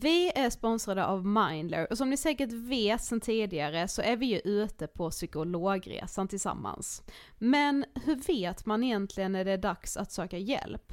Vi är sponsrade av Mindler och som ni säkert vet sedan tidigare så är vi ju ute på psykologresan tillsammans. Men hur vet man egentligen när det är dags att söka hjälp?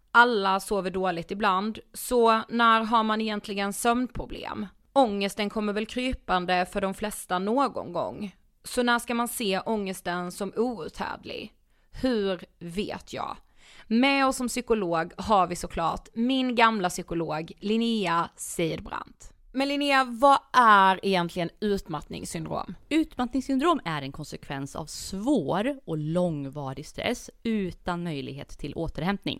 Alla sover dåligt ibland, så när har man egentligen sömnproblem? Ångesten kommer väl krypande för de flesta någon gång. Så när ska man se ångesten som outhärdlig? Hur vet jag? Med oss som psykolog har vi såklart min gamla psykolog Linnea Seidbrant. Men Linnea, vad är egentligen utmattningssyndrom? Utmattningssyndrom är en konsekvens av svår och långvarig stress utan möjlighet till återhämtning.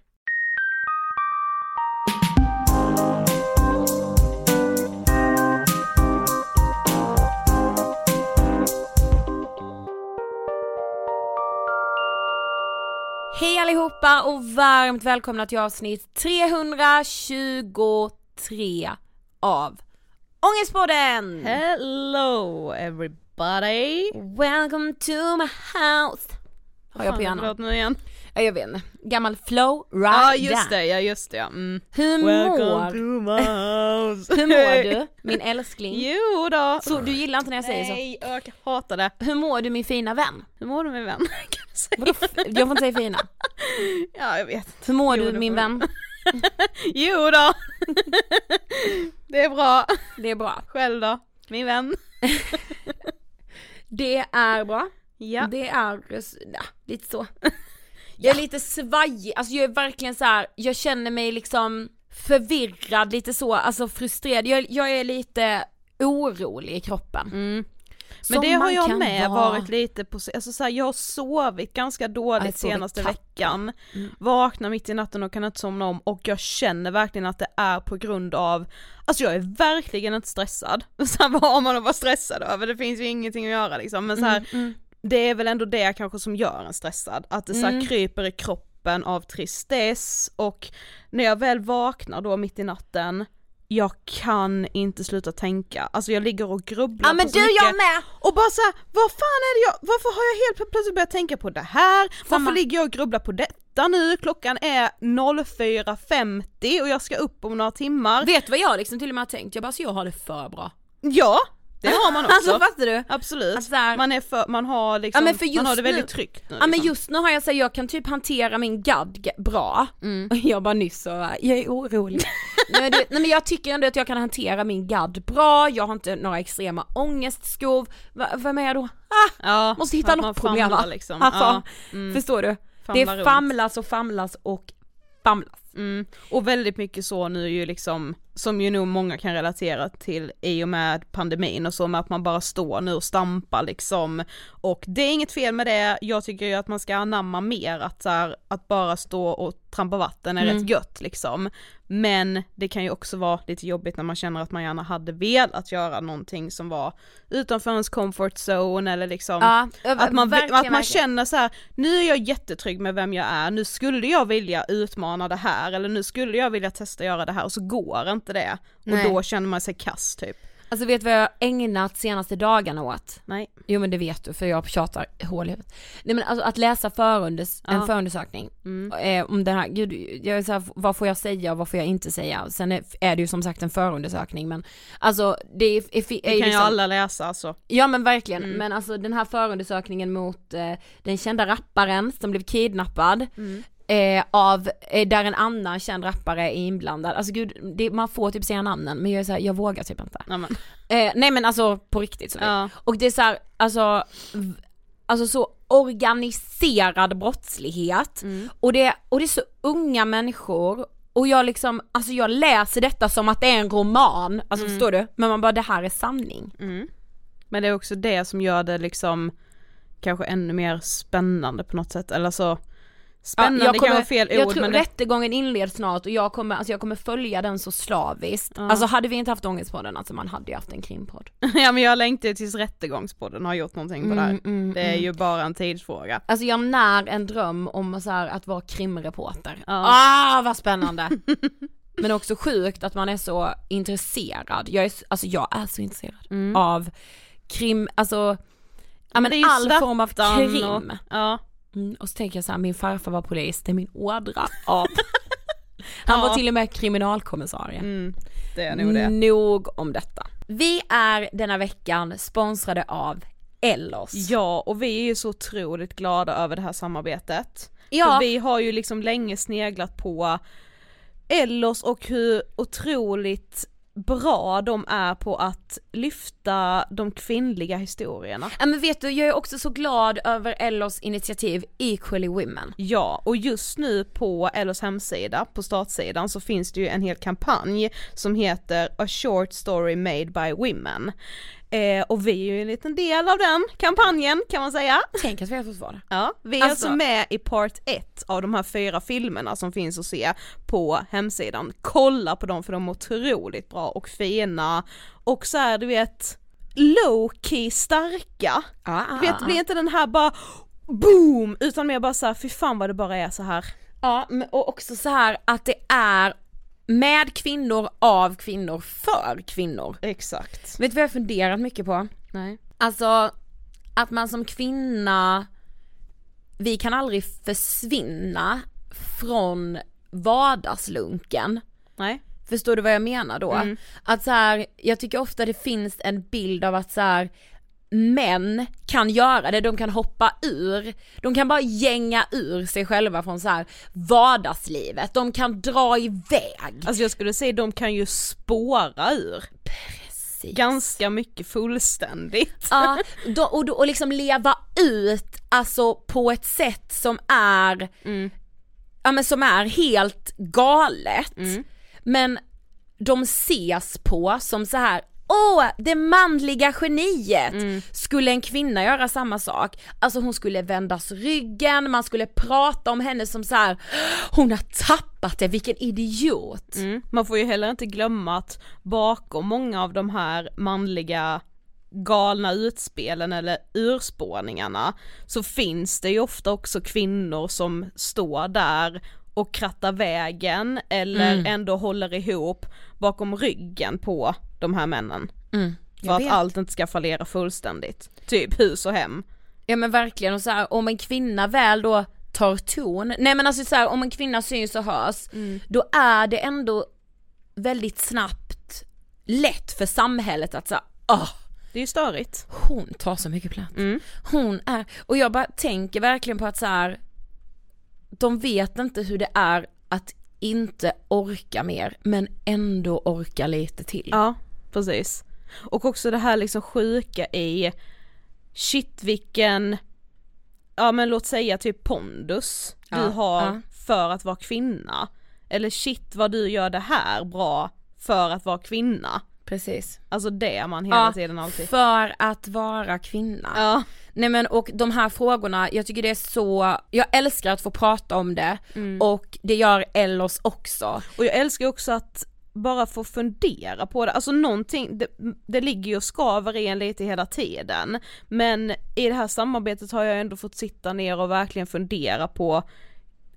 Hej allihopa och varmt välkomna till avsnitt 323 av Ångestpodden! Hello everybody! Welcome to my house! Har jag? Förlåt nu igen. Ja, jag vet inte. Gammal flow, right Ja just down. det, ja just det ja. Mm. Hur mår, my house. hur mår du min älskling? Jo då. Så du gillar inte när jag säger så? Nej, jag hatar det. Hur mår du min fina vän? Hur mår du min vän? Kan du säga? Vadå, f- jag får inte säga fina. Ja jag vet. Hur mår Jo, du min får vän? Jo då. det är bra. Det är bra. Själv då? Min vän? Det är bra. Ja. Det är, ja, lite så. Jag är lite svajig, alltså jag är verkligen så här. jag känner mig liksom förvirrad, lite så, alltså frustrerad. Jag, jag är lite orolig i kroppen. Mm. Men det har jag med vara. varit lite på, alltså så här, jag har sovit ganska dåligt sovit senaste katten. veckan, Mm. vaknar mitt i natten och kan inte somna om och jag känner verkligen att det är på grund av, alltså jag är verkligen inte stressad. Så här, vad har man att vara stressad över? Det finns ju ingenting att göra liksom, men så här, Mm, det är väl ändå det kanske som gör en stressad, att det så Mm. kryper i kroppen av tristess och när jag väl vaknar då mitt i natten, jag kan inte sluta tänka, alltså jag ligger och grubblar Ja men på så du mycket jag med! och bara såhär, vad fan är det jag, varför har jag helt plötsligt börjat tänka på det här? Samma. Varför ligger jag och grubblar på detta nu? Klockan är 04.50 och jag ska upp om några timmar. Vet du vad jag liksom till och med har tänkt? Jag bara, så jag har det för bra. Ja, det har man också. Alltså fattar du? Absolut. Alltså, där- man är för, man har liksom, Ja, men man har det väldigt nu- tryggt nu Ja men liksom. just nu har jag här, jag kan typ hantera min gadd bra. Och jag bara nyss så, jag är orolig. nej, men du, nej men jag tycker ändå att jag kan hantera min gadd bra, jag har inte några extrema ångestskov. Va, vem är jag då? Ah, ja, måste hitta något problem va? liksom. Alltså, ja, mm, förstår du? famlar det famlas och famlas och famlas. Mm. Och väldigt mycket så nu ju liksom, som ju nog många kan relatera till i och med pandemin och så med att man bara står nu och stampar liksom. Och det är inget fel med det, jag tycker ju att man ska anamma mer att så här, att bara stå och trampa vatten är Mm. rätt gött liksom. Men det kan ju också vara lite jobbigt när man känner att man gärna hade velat göra någonting som var utanför ens comfort zone eller liksom Ja, att man, verkligen, att man verkligen. känner så här: nu är jag jättetrygg med vem jag är, nu skulle jag vilja utmana det här eller nu skulle jag vilja testa göra det här och så går inte det. Nej. Och då känner man sig kass typ. Alltså vet du vad jag har ägnat senaste dagarna åt? Nej. Jo men det vet du för jag tjatar hål i huvudet. Nej men alltså att läsa förundes, en Ja. förundersökning Mm. eh, om den här, gud, jag är så här, vad får jag säga och vad får jag inte säga? Sen är, är det ju som sagt en förundersökning men alltså det är, är, är, Det kan ju liksom, alla läsa alltså. Ja men verkligen, Mm. men alltså den här förundersökningen mot eh, den kända rapparen som blev kidnappad Mm. Eh, av, eh, där en annan känd rappare är inblandad, alltså gud, det, man får typ säga namnen men jag är så här, jag vågar typ inte. Ja, men. Eh, nej men alltså på riktigt så Ja. Och det är så här, alltså, alltså så organiserad brottslighet Mm. och, det, och det är så unga människor och jag liksom, alltså jag läser detta som att det är en roman, alltså förstår du? Men man bara det här är sanning. Mm. Men det är också det som gör det liksom kanske ännu mer spännande på något sätt, eller så Spännande jag kommer, kan fel ord Jag tror men det, rättegången inleds snart och jag kommer, alltså jag kommer följa den så slaviskt. Ja. Alltså hade vi inte haft ångestpodden, alltså man hade ju haft en krimpodd. ja men jag längtar tills rättegångspodden har gjort någonting på det här. mm, Det är mm. ju bara en tidsfråga. Alltså jag när en dröm om så här, att vara krimreporter. Ja. Ah vad spännande! Men också sjukt att man är så intresserad. Jag är, alltså jag är så intresserad Mm. av krim, alltså ja men all form av krim. och- Ja. Mm, och så tänker jag så här, min farfar var polis, det är min ådra av. Han Ja. var till och med kriminalkommissarie. Mm, det är nog det. Nog om detta. Vi är denna veckan sponsrade av Ellos. Ja, och vi är ju så otroligt glada över det här samarbetet. Ja. För vi har ju liksom länge sneglat på Ellos och hur otroligt bra de är på att lyfta de kvinnliga historierna. Ja men vet du, jag är också så glad över Ellos initiativ Equally Women. Ja, och just nu på Ellos hemsida, på startsidan, så finns det ju en hel kampanj som heter A Short Story Made by Women. Eh, och vi är ju en liten del av den kampanjen kan man säga. Tänk att vi har fått vara. Ja, vi är alltså, alltså med i part 1 av de här fyra filmerna som finns att se på hemsidan. Kolla på dem för de är otroligt bra och fina och så här, du vet low-key starka. Ah, du vet, det blir inte den här bara boom, utan mer bara så här, fy fan vad det bara är så här. Ja, och också så här att det är med kvinnor, av kvinnor, för kvinnor. Exakt. Vet du vad jag funderat mycket på? Nej. Alltså, att man som kvinna, vi kan aldrig försvinna från vardagslunken. Nej. Förstår du vad jag menar då? Mm. Att så här, jag tycker ofta det finns en bild av att så här, män kan göra det, de kan hoppa ur, de kan bara gänga ur sig själva från så här vardagslivet, de kan dra iväg. Alltså jag skulle säga de kan ju spåra ur. Precis. Ganska mycket fullständigt. Ja, då, och, och liksom leva ut alltså på ett sätt som är, mm. ja men som är helt galet. Mm. Men de ses på som så här åh, det manliga geniet! Mm. Skulle en kvinna göra samma sak, alltså hon skulle vändas ryggen, man skulle prata om henne som så här, hon har tappat det, vilken idiot! Mm. Man får ju heller inte glömma att bakom många av de här manliga galna utspelen eller urspårningarna så finns det ju ofta också kvinnor som står där och krattar vägen eller mm. ändå håller ihop bakom ryggen på de här männen. Mm, för att vet. allt inte ska fallera fullständigt. Typ hus och hem. Ja men verkligen och så här, om en kvinna väl då tar ton, nej men alltså så här, om en kvinna syns och hörs, mm. då är det ändå väldigt snabbt lätt för samhället att säga, åh, det är ju störigt. Hon tar så mycket plats. Mm. Hon är, och jag bara tänker verkligen på att så här, de vet inte hur det är att inte orka mer men ändå orka lite till. Ja, precis. Och också det här liksom sjuka i shit vilken, ja men låt säga typ pondus ja, du har ja. för att vara kvinna. Eller shit vad du gör det här bra för att vara kvinna. Precis. Alltså det man hela ja, tiden alltid. för att vara kvinna. Ja. Nej men och de här frågorna, jag tycker det är så, jag älskar att få prata om det mm. och det gör Ellos också. Och jag älskar också att bara få fundera på det, alltså någonting, det, det ligger ju och skaver i en lite hela tiden. Men i det här samarbetet har jag ändå fått sitta ner och verkligen fundera på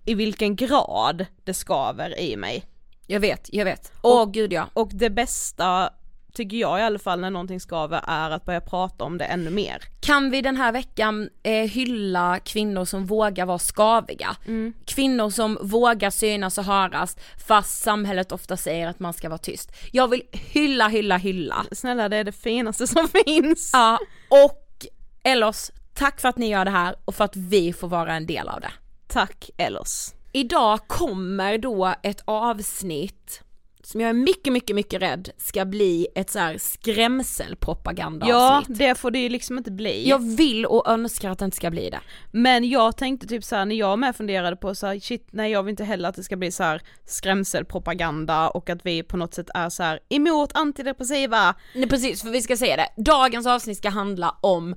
i vilken grad det skaver i mig. Jag vet, jag vet. Åh oh, gud ja. Och det bästa tycker jag i alla fall när någonting skaver är att börja prata om det ännu mer. Kan vi den här veckan eh, hylla kvinnor som vågar vara skaviga? Mm. Kvinnor som vågar synas och höras fast samhället ofta säger att man ska vara tyst. Jag vill hylla, hylla, hylla. Snälla det är det finaste som finns. Ja, och Ellos, tack för att ni gör det här och för att vi får vara en del av det. Tack Ellos. Idag kommer då ett avsnitt som jag är mycket, mycket, mycket rädd ska bli ett så här skrämselpropagandaavsnitt. Ja, det får det ju liksom inte bli. Jag vill och önskar att det inte ska bli det. Men jag tänkte typ såhär när jag med funderade på så här, shit nej jag vill inte heller att det ska bli så här skrämselpropaganda och att vi på något sätt är så här emot antidepressiva. Nej precis, för vi ska säga det. Dagens avsnitt ska handla om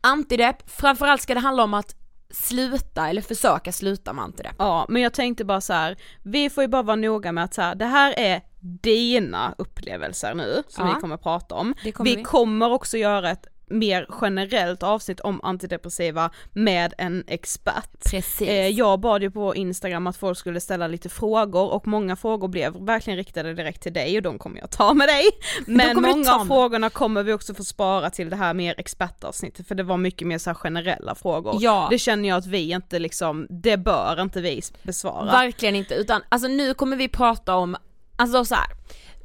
antidepp, framförallt ska det handla om att sluta eller försöka sluta med antidepp. Ja, men jag tänkte bara så här, vi får ju bara vara noga med att så här, det här är dina upplevelser nu som ja, vi kommer prata om. Vi kommer också göra ett mer generellt avsnitt om antidepressiva med en expert. Precis. Eh, jag bad ju på Instagram att folk skulle ställa lite frågor och många frågor blev verkligen riktade direkt till dig och de kommer jag ta med dig. Men många av frågorna kommer vi också få spara till det här mer expertavsnittet för det var mycket mer så generella frågor. Ja. Det känner jag att vi inte liksom, det bör inte vi besvara. Verkligen inte, utan alltså nu kommer vi prata om, alltså så här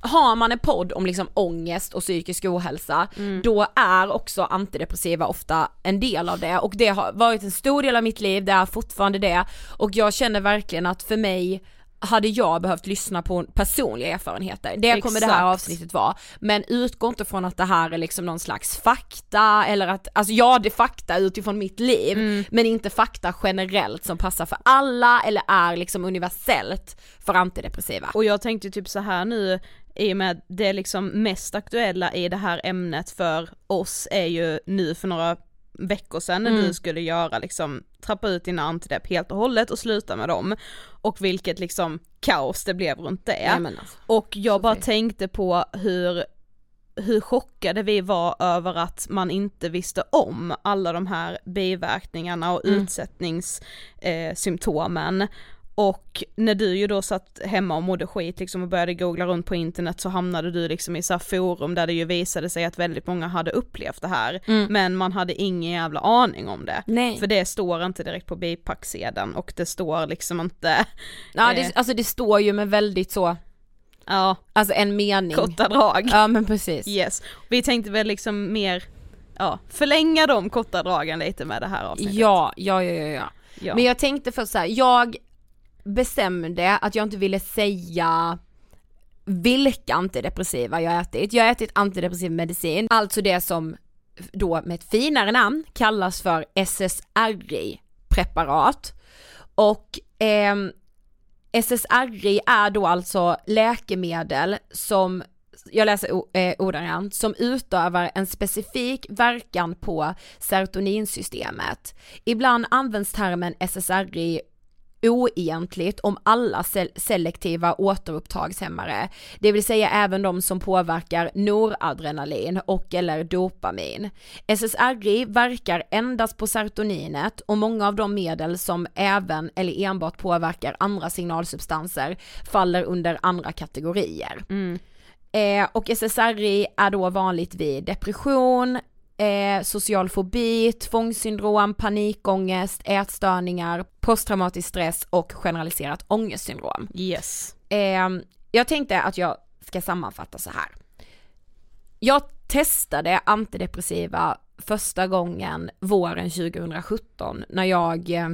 har man en podd om liksom ångest och psykisk ohälsa, mm. då är också antidepressiva ofta en del av det och det har varit en stor del av mitt liv, det är fortfarande det och jag känner verkligen att för mig hade jag behövt lyssna på personliga erfarenheter. Det kommer det här Exakt. avsnittet vara. Men utgå inte från att det här är liksom någon slags fakta eller att, alltså ja det är fakta utifrån mitt liv, Mm. men inte fakta generellt som passar för alla eller är liksom universellt för antidepressiva. Och jag tänkte typ så här nu, i och med det liksom mest aktuella i det här ämnet för oss är ju nu för några veckor sedan när Mm. du skulle göra liksom, trappa ut dina antidepp helt och hållet och sluta med dem. Och vilket liksom kaos det blev runt det. Alltså. Och jag bara Sofie. tänkte på hur, hur chockade vi var över att man inte visste om alla de här biverkningarna och Mm. utsättningssymptomen. Eh. Och när du ju då satt hemma och mådde skit liksom och började googla runt på internet så hamnade du liksom i så här forum där det ju visade sig att väldigt många hade upplevt det här. Mm. Men man hade ingen jävla aning om det. Nej. För det står inte direkt på bipacksedeln och det står liksom inte, Ja eh, det, alltså det står ju med väldigt så, ja, alltså en mening. korta drag. Ja men precis. Yes, vi tänkte väl liksom mer, ja, förlänga de korta dragen lite med det här avsnittet. Ja, ja, ja, ja, ja. ja. Men jag tänkte först så här, jag bestämde att jag inte ville säga vilka antidepressiva jag ätit. Jag har ätit antidepressiv medicin, alltså det som då med ett finare namn kallas för SSRI-preparat. Och eh, SSRI är då alltså läkemedel som jag läser eh, ordagrant, som utövar en specifik verkan på serotoninsystemet. Ibland används termen SSRI oegentligt om alla sel- selektiva återupptagshämmare, det vill säga även de som påverkar noradrenalin och eller dopamin. SSRI verkar endast på serotoninet och många av de medel som även eller enbart påverkar andra signalsubstanser faller under andra kategorier. Eh, och SSRI är då vanligt vid depression, eh, social fobi, tvångssyndrom, panikångest, ätstörningar, posttraumatisk stress och generaliserat ångestsyndrom. Yes. Eh, jag tänkte att jag ska sammanfatta så här. Jag testade antidepressiva första gången våren 2017 när jag eh,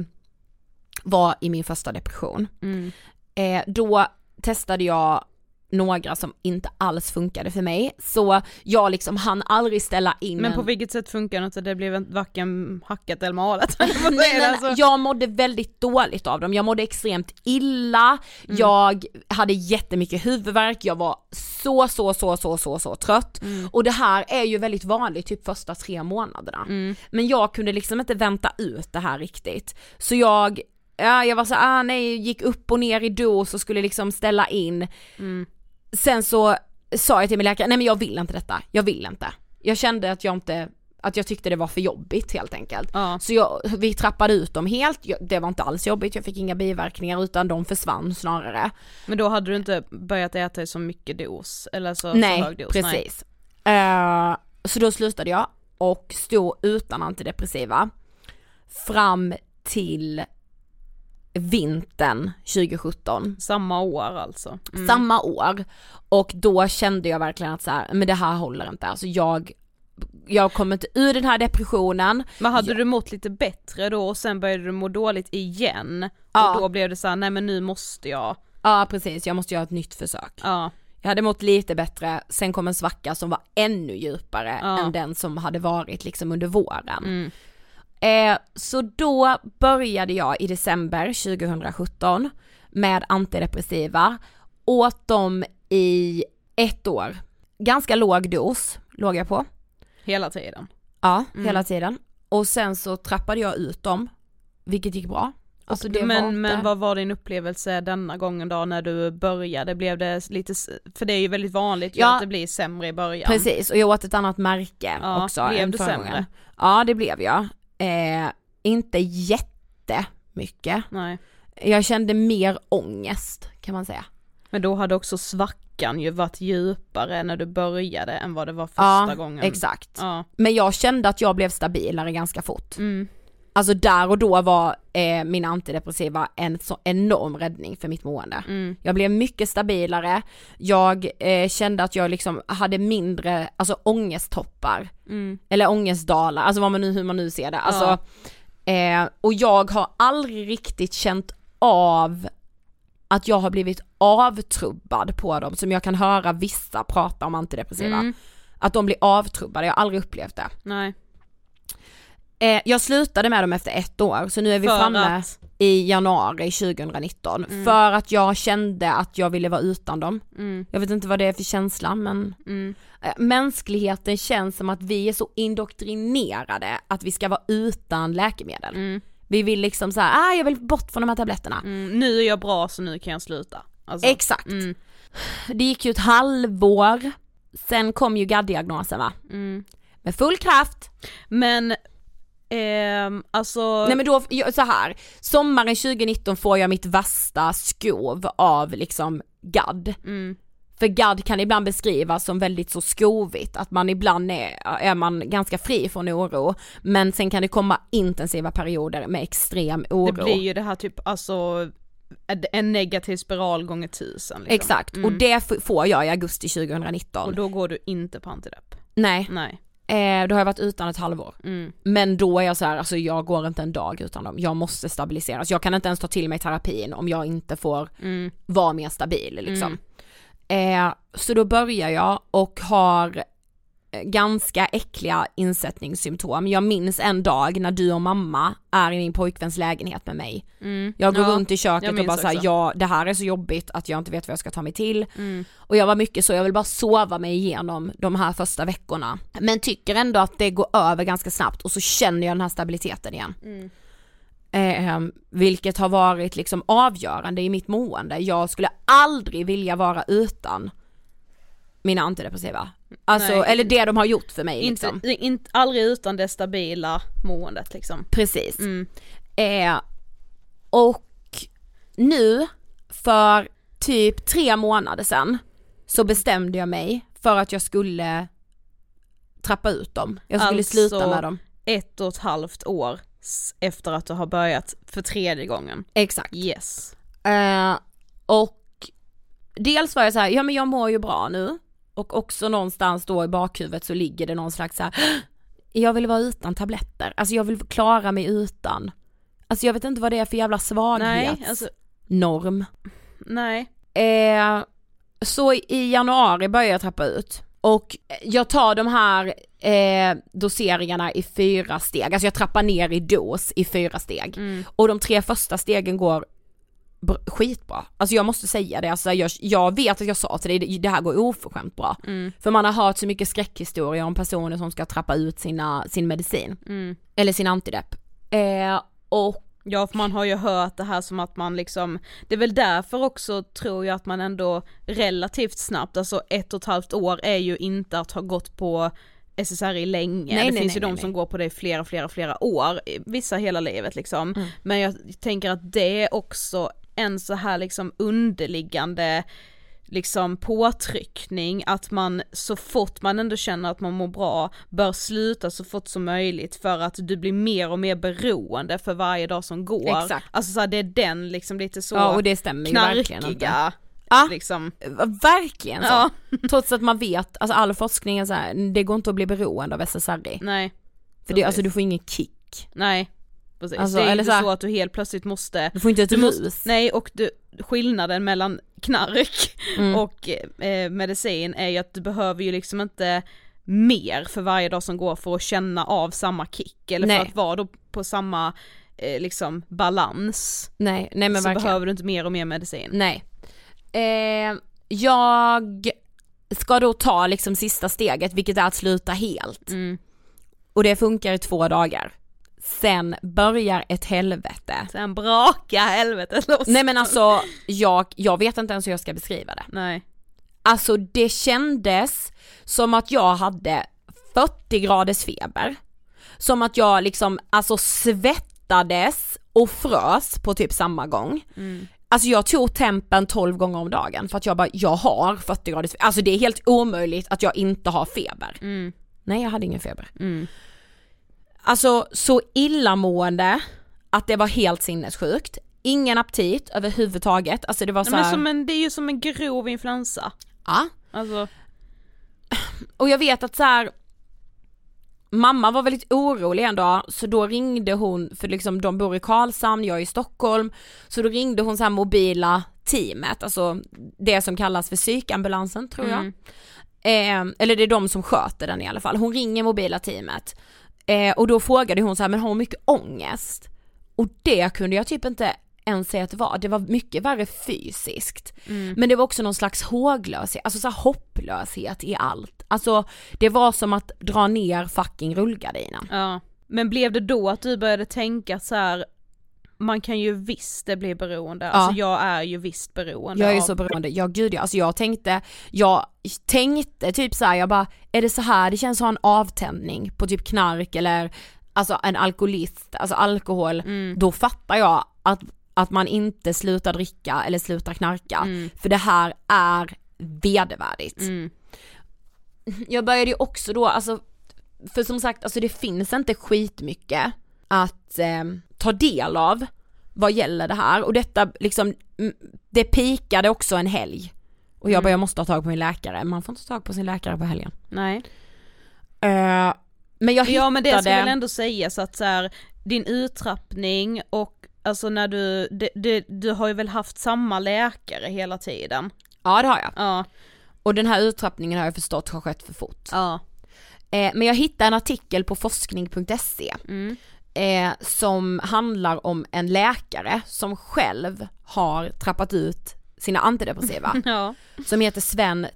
var i min första depression. Mm. Eh, då testade jag några som inte alls funkade för mig, så jag liksom hann aldrig ställa in Men en... på vilket sätt funkar det inte? Det blev en- varken hackat eller malet. Nej, men Alltså- Jag mådde väldigt dåligt av dem, jag mådde extremt illa, Mm. jag hade jättemycket huvudvärk, jag var så så så så så så trött Mm. och det här är ju väldigt vanligt typ första tre månaderna. Mm. Men jag kunde liksom inte vänta ut det här riktigt. Så jag, ja, jag var så ah nej, gick upp och ner i dos och skulle liksom ställa in. Sen så sa jag till min läkare, nej men jag vill inte detta, jag vill inte. Jag kände att jag inte, att jag tyckte det var för jobbigt helt enkelt. Ja. Så jag, vi trappade ut dem helt, Jag- det var inte alls jobbigt, jag fick inga biverkningar utan de försvann snarare. Men då hade du inte börjat äta så mycket dos, eller så, så nej, hög dos? precis. Eh, så då slutade jag och stod utan antidepressiva fram till vintern 2017. Samma år alltså? Mm. Samma år. Och då kände jag verkligen att så här, men det här håller inte. Alltså jag, jag kommer inte ur den här depressionen. Men hade Ja. du mått lite bättre då och sen började du må dåligt igen? Ja. Och då blev det så här, nej men nu måste jag, Ja precis, jag måste göra ett nytt försök. ja. Jag hade mått lite bättre, sen kom en svacka som var ännu djupare Ja. än den som hade varit liksom under våren. Mm. Eh, så då började jag i december 2017 med antidepressiva, åt dem i ett år. Ganska låg dos låg jag på, Hela tiden? ja Mm. hela tiden. Och sen så trappade jag ut dem, vilket gick bra. Alltså det men, men vad var din upplevelse denna gången då när du började? Blev det lite, för det är ju väldigt vanligt Ja. att det blir sämre i början. Precis, och jag åt ett annat märke Ja, också. blev förra sämre? gången. Ja det blev jag. Eh, inte jättemycket. Nej. Jag kände mer ångest kan man säga. Men då hade också svackan ju varit djupare när du började än vad det var första ja, gången. exakt. Ja. Men jag kände att jag blev stabilare ganska fort. Mm. Alltså där och då var eh, mina antidepressiva en så enorm räddning för mitt mående. Mm. Jag blev mycket stabilare, jag eh, kände att jag liksom hade mindre, alltså ångesttoppar, Mm. eller ångestdalar, alltså vad man nu, hur man nu ser det. Alltså, eh, och jag har aldrig riktigt känt av att jag har blivit avtrubbad på dem som jag kan höra vissa prata om antidepressiva. Mm. Att de blir avtrubbade, jag har aldrig upplevt det. Nej. Eh, jag slutade med dem efter ett år så nu är vi För framme att- i januari 2019 Mm. för att jag kände att jag ville vara utan dem. Mm. Jag vet inte vad det är för känsla men Mm. eh, mänskligheten känns som att vi är så indoktrinerade att vi ska vara utan läkemedel. Mm. Vi vill liksom såhär, ah jag vill bort från de här tabletterna. Mm. Nu är jag bra så nu kan jag sluta. Alltså, Exakt. Mm. Det gick ju ett halvår, sen kom ju GAD-diagnosen va? Med full kraft. Men, ehm, alltså, Nej men då, så här. sommaren 2019 får jag mitt värsta skov av liksom GAD. mm. För GAD kan ibland beskrivas som väldigt så skovigt, att man ibland är, är man ganska fri från oro, men sen kan det komma intensiva perioder med extrem oro. det blir ju det här typ, alltså en negativ spiral gånger tusen. Liksom. Exakt, Mm. och det får jag i augusti 2019. Och då går du inte på antidepp. Nej, Nej. Eh, då har jag varit utan ett halvår. Mm. Men då är jag så här, alltså jag går inte en dag utan dem, jag måste stabiliseras. Jag kan inte ens ta till mig terapin om jag inte får Mm. vara mer stabil liksom. Mm. Eh, så då börjar jag och har ganska äckliga insättningssymptom. Jag minns en dag när du och mamma är i min pojkväns lägenhet med mig. Mm. Jag går Ja, runt i köket och bara såhär, ja det här är så jobbigt att jag inte vet vad jag ska ta mig till. Mm. Och jag var mycket så, jag vill bara sova mig igenom de här första veckorna. Men tycker ändå att det går över ganska snabbt och så känner jag den här stabiliteten igen. Mm. Eh, vilket har varit liksom avgörande i mitt mående. Jag skulle aldrig vilja vara utan mina antidepressiva. Alltså, Nej. eller det de har gjort för mig Inte, liksom. inte, aldrig utan det stabila måendet liksom. Precis. Mm. Eh, och nu för typ tre månader sedan så bestämde jag mig för att jag skulle trappa ut dem. Jag skulle Alltså- sluta med dem. Ett och ett halvt år efter att du har börjat för tredje gången. Exakt. Yes. Eh, och dels var jag så här, ja men jag mår ju bra nu. Och också någonstans då i bakhuvudet så ligger det någon slags så här, jag vill vara utan tabletter. Alltså jag vill klara mig utan. Alltså jag vet inte vad det är för jävla svaghetsnorm. Nej, alltså, norm. nej. Eh, så i januari börjar jag trappa ut. Och jag tar de här eh, doseringarna i fyra steg, alltså jag trappar ner i dos i fyra steg. Mm. Och de tre första stegen går skitbra. Alltså jag måste säga det, alltså jag, jag vet att jag sa till dig, det, det här går oförskämt bra. Mm. För man har hört så mycket skräckhistorier om personer som ska trappa ut sina, sin medicin. Mm. Eller sin antidepp. Eh, och Ja för man har ju hört det här som att man liksom, det är väl därför också tror jag att man ändå relativt snabbt, alltså ett och ett halvt år är ju inte att ha gått på SSRI länge, Nej, det nej, finns ju nej, de nej, som går på det i flera, flera, flera år, vissa hela livet liksom. Mm. Men jag tänker att det också en så här liksom underliggande liksom påtryckning att man så fort man ändå känner att man mår bra bör sluta så fort som möjligt för att du blir mer och mer beroende för varje dag som går. Exakt. Alltså så här, det är den liksom lite så ja och det stämmer knarkiga Ja. liksom. Verkligen så. Ja. Trots att man vet, alltså all forskning är så här, det går inte att bli beroende av SSRI. Nej. För det, alltså du får ingen kick. Nej. Precis. Alltså, det är eller inte så här- så att du helt plötsligt måste Du får inte ett rus. Nej och du, skillnaden mellan knark Mm. och eh, medicin är ju att du behöver ju liksom inte mer för varje dag som går för att känna av samma kick eller Nej. för att vara då på samma eh, liksom balans. Nej, nej men så verkligen. behöver du inte mer och mer medicin. Nej. Eh, jag ska då ta liksom sista steget vilket är att sluta helt. Mm. Och det funkar i två dagar. Sen börjar ett helvete. Sen braka helvetet loss. Nej men alltså, jag, jag vet inte ens hur jag ska beskriva det. Nej. Alltså det kändes som att jag hade 40 graders feber. Som att jag liksom, alltså svettades och frös på typ samma gång. Mm. Alltså jag tog tempen 12 gånger om dagen för att jag bara, jag har 40 graders feber. Alltså det är helt omöjligt att jag inte har feber. Mm. Nej jag hade ingen feber. Mm. Alltså så illamående att det var helt sinnessjukt. Ingen aptit överhuvudtaget, alltså det var så men här, som en, det är ju som en grov influensa. ja. Alltså, Och jag vet att så här. mamma var väldigt orolig en dag så då ringde hon, för liksom de bor i Karlshamn, jag är i Stockholm, så då ringde hon så här mobila teamet, alltså det som kallas för psykambulansen tror jag. Mm. Eh, eller det är de som sköter den i alla fall. Hon ringer mobila teamet eh, och då frågade hon så här, men har hon mycket ångest? Och det kunde jag typ inte ens säga att det var, det var mycket värre fysiskt. Mm. Men det var också någon slags håglöshet, alltså så här hopplöshet i allt. Alltså det var som att dra ner fucking rullgardinen. Ja. Men blev det då att du började tänka så här man kan ju visst det bli beroende, alltså jag är ju visst beroende Jag är ju av... så beroende, ja gud ja, alltså jag tänkte, jag tänkte typ så här, jag bara, är det så här det känns att ha en avtändning på typ knark eller alltså en alkoholist, alltså alkohol, Mm. då fattar jag att, att man inte slutar dricka eller slutar knarka, Mm. för det här är vedervärdigt. Mm. Jag började ju också då, alltså, för som sagt, alltså det finns inte skitmycket att eh, ta del av vad gäller det här och detta liksom, det pikade också en helg. Och jag Mm. bara, jag måste ha tag på min läkare, man får inte ta tag på sin läkare på helgen. Nej. Eh, men jag hittade... Ja men det ska väl ändå sägas att så här, din uttrappning och alltså när du, det, det, du har ju väl haft samma läkare hela tiden? Ja det har jag. Ja, Och den här uttrappningen har jag förstått har skett för fort. ja. Eh, men jag hittade en artikel på forskning.se Mm. Eh, som handlar om en läkare som själv har trappat ut sina antidepressiva. Ja. som heter Sven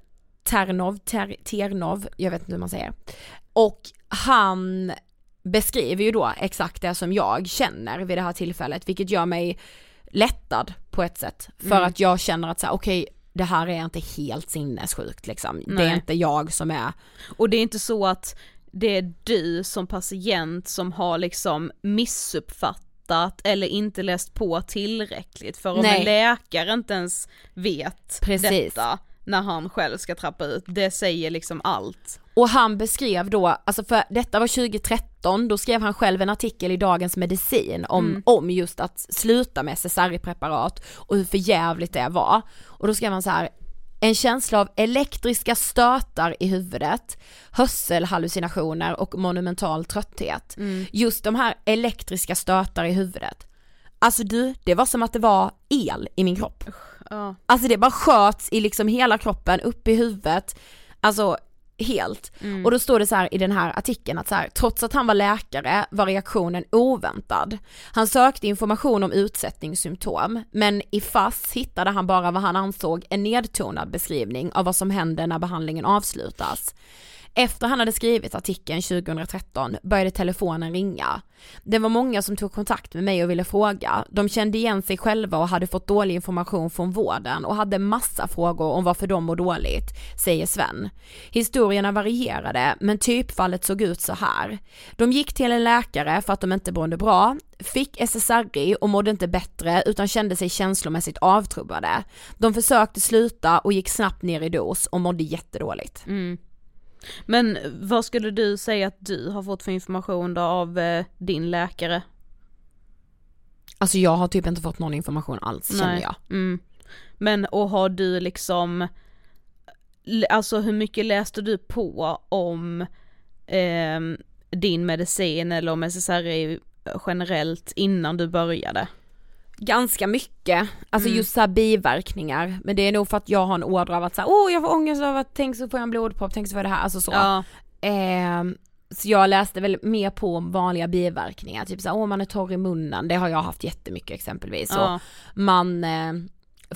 Ternov, Ter, Ternov, jag vet inte hur man säger. Och han beskriver ju då exakt det som jag känner vid det här tillfället, vilket gör mig lättad på ett sätt. För Mm. att jag känner att så här, okej, det här är inte helt sinnessjukt liksom. Det Nej. är inte jag som är Och det är inte så att det är du som patient som har liksom missuppfattat eller inte läst på tillräckligt för om Nej. en läkare inte ens vet Precis. detta när han själv ska trappa ut, det säger liksom allt. Och han beskrev då, alltså för detta var 2013, då skrev han själv en artikel i Dagens Medicin om, Mm. om just att sluta med SSRI-preparat och hur förjävligt det var. Och då skrev han så här, en känsla av elektriska stötar i huvudet, hörselhallucinationer och monumental trötthet. Just de här elektriska stötar i huvudet. Alltså du, det var som att det var el i min kropp. Ja. Alltså det bara sköts i liksom hela kroppen, upp i huvudet, alltså helt. Och då står det så här i den här artikeln att så här, trots att han var läkare var reaktionen oväntad. Han sökte information om utsättningssymptom, men i FASS hittade han bara vad han ansåg en nedtonad beskrivning av vad som händer när behandlingen avslutas. Efter han hade skrivit artikeln 2013 började telefonen ringa. Det var många som tog kontakt med mig och ville fråga. De kände igen sig själva och hade fått dålig information från vården och hade massa frågor om varför de mår dåligt, säger Sven. Historierna varierade, men typfallet såg ut så här. De gick till en läkare för att de inte mådde bra, fick SSRI och mådde inte bättre utan kände sig känslomässigt avtrubbade. De försökte sluta och gick snabbt ner i dos och mådde jättedåligt. Mm. Men vad skulle du säga att du har fått för information då av eh, din läkare? Alltså jag har typ inte fått någon information alls känner jag. Mm. Men och har du liksom, alltså hur mycket läste du på om ehm, din medicin eller om SSRI generellt innan du började? Ganska mycket, alltså Mm. just så här biverkningar, men det är nog för att jag har en ådra av att säga åh jag får ångest av att tänk så får jag en blodpropp, tänk så får jag det här, alltså så. Ja, Ehm, så jag läste väl mer på om vanliga biverkningar, typ såhär, åh man är torr i munnen, det har jag haft jättemycket exempelvis. ja, Och man eh,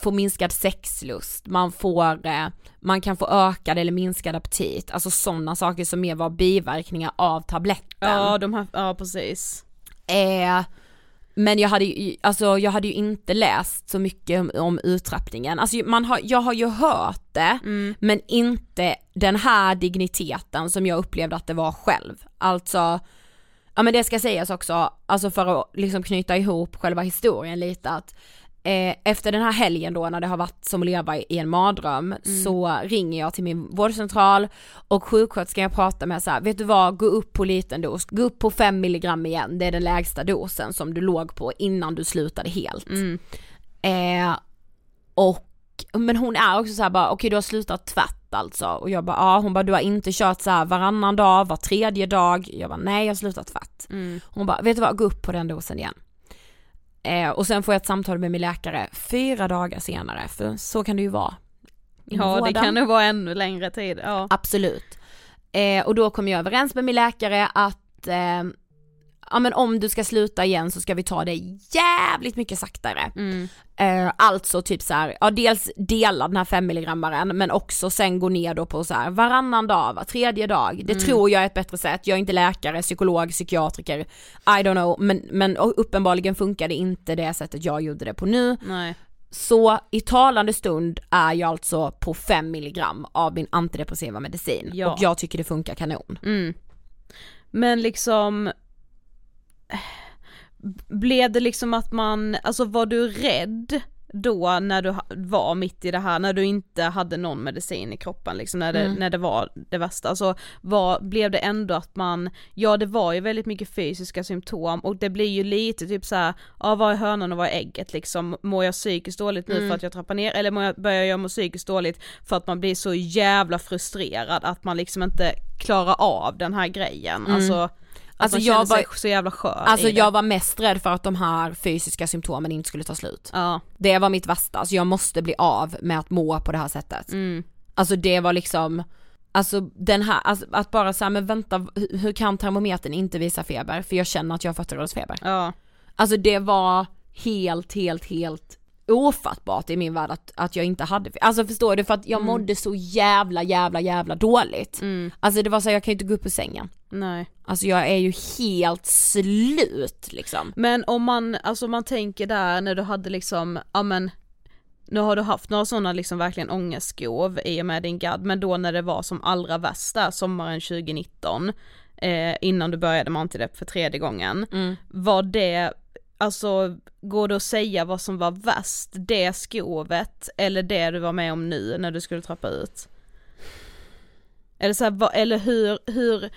får minskad sexlust, man får, eh, man kan få ökad eller minskad aptit, alltså sådana saker som mer var biverkningar av tabletten. ja, de här, ja precis. Eh, men jag hade ju, alltså jag hade ju inte läst så mycket om, om uttrappningen. Alltså man har, jag har ju hört det, Mm. men inte den här digniteten som jag upplevde att det var själv. Alltså, ja men det ska sägas också, alltså för att liksom knyta ihop själva historien lite att eh, efter den här helgen då när det har varit som att leva i en mardröm så ringer jag till min vårdcentral och sjuksköterskan jag pratar med så här, vet du vad, gå upp på liten dos, gå upp på 5 milligram igen, det är den lägsta dosen som du låg på innan du slutade helt. Mm. Eh, och, men hon är också så här bara, okej du har slutat tvärt. alltså. Och jag bara, ja hon bara du har inte kört så här varannan dag, var tredje dag. Jag bara nej jag har slutat tvätt. Mm. Hon bara, vet du vad, gå upp på den dosen igen. Eh, och sen får jag ett samtal med min läkare fyra dagar senare, för så kan det ju vara. Ja det vården. kan nog vara ännu längre tid, ja. Absolut. Eh, och då kom jag överens med min läkare att eh, ja men om du ska sluta igen så ska vi ta det jävligt mycket saktare. Mm. Eh, alltså typ så här, ja dels dela den här 5 milligrammaren men också sen gå ner då på så här varannan dag, var tredje dag. Det tror jag är ett bättre sätt, jag är inte läkare, psykolog, psykiatriker, I don't know men, men uppenbarligen funkar det inte det sättet jag gjorde det på nu. Nej. Så i talande stund är jag alltså på 5 milligram av min antidepressiva medicin Ja. och jag tycker det funkar kanon. Mm. Men liksom Blev det liksom att man, alltså var du rädd då när du var mitt i det här, när du inte hade någon medicin i kroppen liksom, när det, Mm. när det var det värsta, alltså var, blev det ändå att man, ja det var ju väldigt mycket fysiska symptom och det blir ju lite typ så här, ja vad är hönan och vad är ägget liksom, mår jag psykiskt dåligt nu Mm. för att jag trappar ner? Eller mår jag, börjar jag må psykiskt dåligt för att man blir så jävla frustrerad att man liksom inte klarar av den här grejen, alltså att Alltså, man jag var- så jävla skör Alltså jag var mest rädd för att de här fysiska symptomen inte skulle ta slut. Ja, Det var mitt värsta, alltså jag måste bli av med att må på det här sättet. mm, Alltså det var liksom, alltså den här, alltså att bara säga men vänta, hur kan termometern inte visa feber? För jag känner att jag har 40 graders feber. ja, Alltså det var helt, helt, helt ofattbart i min värld att, att jag inte hade, alltså förstår du? För att jag mådde så jävla, jävla, jävla dåligt. mm, Alltså det var så jag kan ju inte gå upp ur sängen. nej. Alltså jag är ju helt slut liksom. Men om man, alltså man tänker där när du hade liksom, ja men nu har du haft några sådana liksom verkligen ångestskov i och med din gadd, men då när det var som allra värst där, sommaren 2019, eh, innan du började med antidepp för tredje gången, var det, alltså går det att säga vad som var värst, det skovet eller det du var med om nu när du skulle trappa ut? Eller så här, vad, eller hur, hur,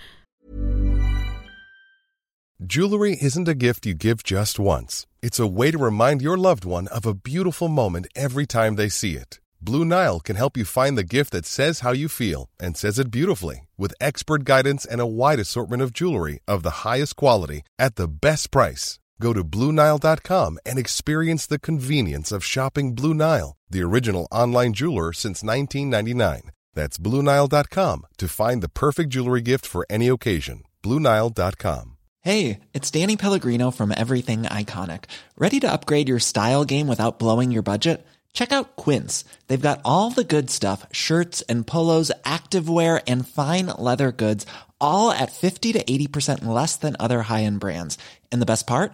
Jewelry isn't a gift you give just once. It's a way to remind your loved one of a beautiful moment every time they see it. Blue Nile can help you find the gift that says how you feel and says it beautifully with expert guidance and a wide assortment of jewelry of the highest quality at the best price. Go to BlueNile.com and experience the convenience of shopping Blue Nile, the original online jeweler since 1999. That's BlueNile.com to find the perfect jewelry gift for any occasion. BlueNile.com. Hey, it's Danny Pellegrino from Everything Iconic. Ready to upgrade your style game without blowing your budget? Check out Quince. They've got all the good stuff shirts and polos, activewear, and fine leather goods, all at 50 to 80% less than other high end brands. And the best part?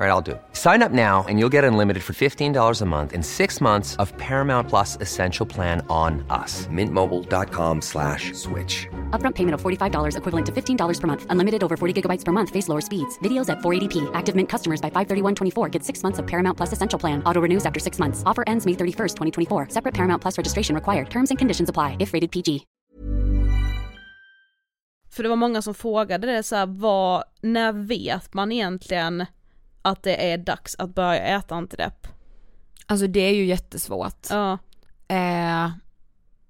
All right, I'll do it. Sign up now and you'll get unlimited for $15 a month in six months of Paramount Plus Essential Plan on us. Mintmobile.com slash switch. Upfront payment of $45 equivalent to $15 per month. Unlimited over 40 gigabytes per month. Face lower speeds. Videos at 480p. Active Mint customers by 531.24 get six months of Paramount Plus Essential Plan. Auto renews after six months. Offer ends May 31st, 2024. Separate Paramount Plus registration required. Terms and conditions apply if rated PG. För det var många som frågade det så här, vad, när vet man egentligen att det är dags att börja äta antidepp? Alltså det är ju jättesvårt. Ja. Eh,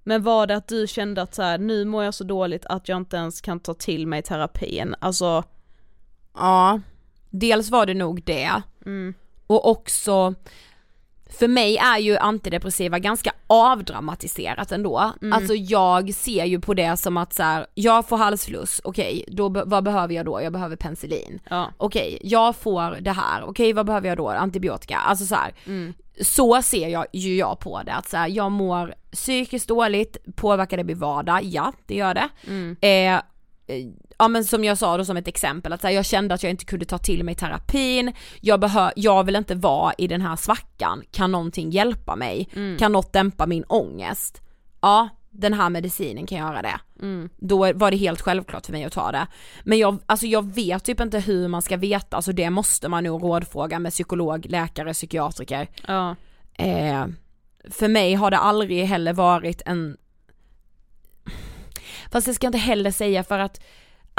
Men var det att du kände att så här, nu mår jag så dåligt att jag inte ens kan ta till mig terapin? Alltså, ja, dels var det nog det. mm, Och också, för mig är ju antidepressiva ganska avdramatiserat ändå. Mm. Alltså jag ser ju på det som att så här, jag får halsfluss, okej, då, be- vad behöver jag då? Jag behöver penicillin. ja. Okej, jag får det här, okej vad behöver jag då? Antibiotika. Alltså så här, Mm. så ser jag ju jag på det, att så här, jag mår psykiskt dåligt, påverkar det min vardag? Ja, det gör det. Mm. Eh, eh, ja men som jag sa då som ett exempel, att här, jag kände att jag inte kunde ta till mig terapin, jag, behö- jag vill inte vara i den här svackan, kan någonting hjälpa mig? Mm. Kan något dämpa min ångest? Ja, den här medicinen kan göra det. Mm. Då var det helt självklart för mig att ta det. Men jag, alltså jag vet typ inte hur man ska veta, alltså det måste man nog rådfråga med psykolog, läkare, psykiatriker. Ja. Eh, för mig har det aldrig heller varit en Fast det ska jag inte heller säga för att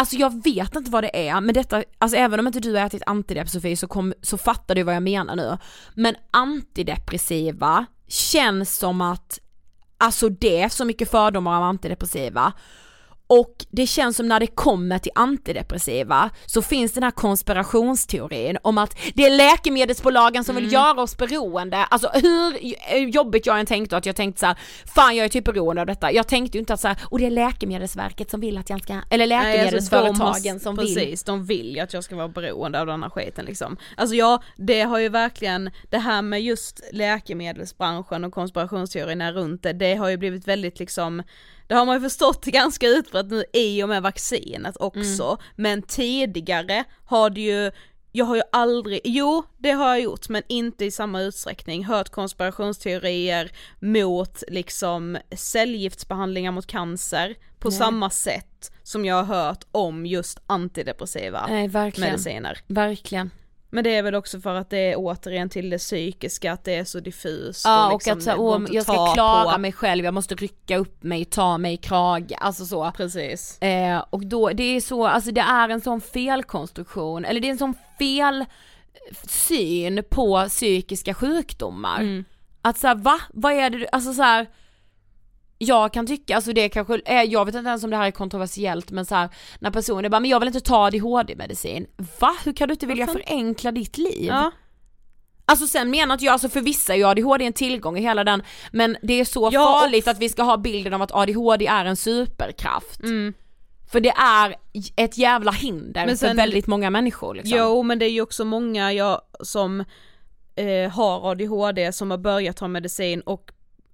Alltså jag vet inte vad det är, men detta, alltså även om inte du har ätit antidepp Sofie så, kom, så fattar du vad jag menar nu. Men antidepressiva känns som att, alltså det är så mycket fördomar om antidepressiva. Och det känns som när det kommer till antidepressiva så finns den här konspirationsteorin om att det är läkemedelsbolagen som vill göra oss beroende. Alltså hur jobbigt jag än tänkte att jag tänkte så här, fan jag är typ beroende av detta. Jag tänkte ju inte att så här, och det är läkemedelsverket som vill att jag ska, eller läkemedelsföretagen Nej, alltså, de som vill. Precis, de vill ju att jag ska vara beroende av den här skiten liksom. Alltså ja, det har ju verkligen, det här med just läkemedelsbranschen och konspirationsteorierna runt det, det har ju blivit väldigt liksom det har man ju förstått ganska utbrett nu i och med vaccinet också, Mm. men tidigare har det ju jag har ju aldrig, jo det har jag gjort men inte i samma utsträckning, hört konspirationsteorier mot liksom cellgiftsbehandlingar mot cancer på Nej. samma sätt som jag har hört om just antidepressiva Nej verkligen, mediciner. verkligen. Men det är väl också för att det är återigen till det psykiska, att det är så diffust Ja och, liksom, att så, åh, jag ska klara på. mig själv, jag måste rycka upp mig, ta mig i krage, alltså så. Precis. Eh, och då, det är så, alltså det är en sån felkonstruktion, eller det är en sån fel syn på psykiska sjukdomar. Mm. Att såhär va? Vad är det, du- alltså så här. Jag kan tycka, alltså det kanske är, jag vet inte ens om det här är kontroversiellt men så här, när personer bara men jag vill inte ta ADHD-medicin. Va? Hur kan du inte vilja förenkla ditt liv? Ja. Alltså sen menar inte jag, alltså för vissa är ju ADHD en tillgång i hela den, men det är så Ja, farligt att vi ska ha bilden av att ADHD är en superkraft. Mm. För det är ett jävla hinder Men för sen- väldigt många människor liksom. Jo men det är ju också många jag som eh, har ADHD som har börjat ta medicin och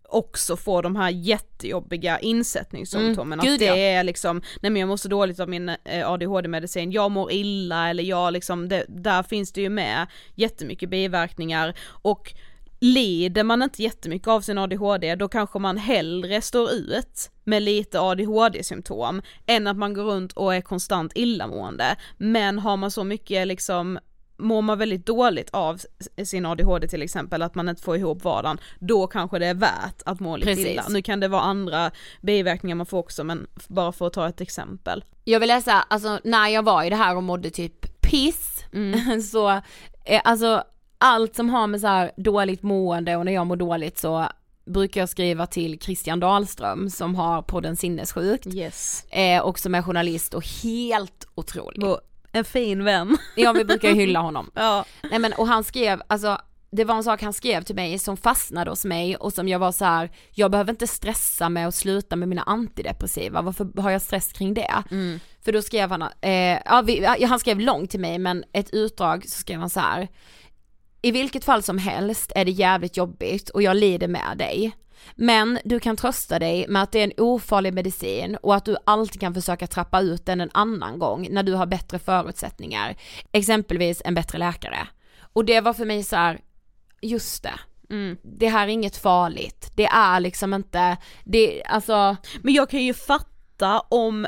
också får de här jättejobbiga insättningssymptomen. Mm, att det ja. är liksom, nej men jag mår så dåligt av min eh, ADHD-medicin, jag mår illa eller jag liksom, det, där finns det ju med jättemycket biverkningar och lider man inte jättemycket av sin ADHD då kanske man hellre står ut med lite ADHD-symptom än att man går runt och är konstant illamående. Men har man så mycket liksom mår man väldigt dåligt av sin ADHD till exempel, att man inte får ihop vardagen, då kanske det är värt att må lite Precis. illa. Nu kan det vara andra biverkningar man får också men bara för att ta ett exempel. Jag vill läsa, alltså när jag var i det här och mådde typ piss, Mm. så, eh, alltså allt som har med så här dåligt mående och när jag mår dåligt så brukar jag skriva till Christian Dahlström som har podden Sinnessjukt Yes. eh, och som är journalist och helt otrolig. Och en fin vän. Ja vi brukar ju hylla honom. Ja. Nej men och han skrev, alltså det var en sak han skrev till mig som fastnade hos mig och som jag var så här: jag behöver inte stressa med att sluta med mina antidepressiva, varför har jag stress kring det? Mm. För då skrev han, eh, ja, vi, han skrev långt till mig men ett utdrag så skrev han så här. I vilket fall som helst är det jävligt jobbigt och jag lider med dig. Men du kan trösta dig med att det är en ofarlig medicin och att du alltid kan försöka trappa ut den en annan gång när du har bättre förutsättningar. Exempelvis en bättre läkare. Och det var för mig så här, just det. Mm. Det här är inget farligt. Det är liksom inte, det, alltså. Men jag kan ju fatta om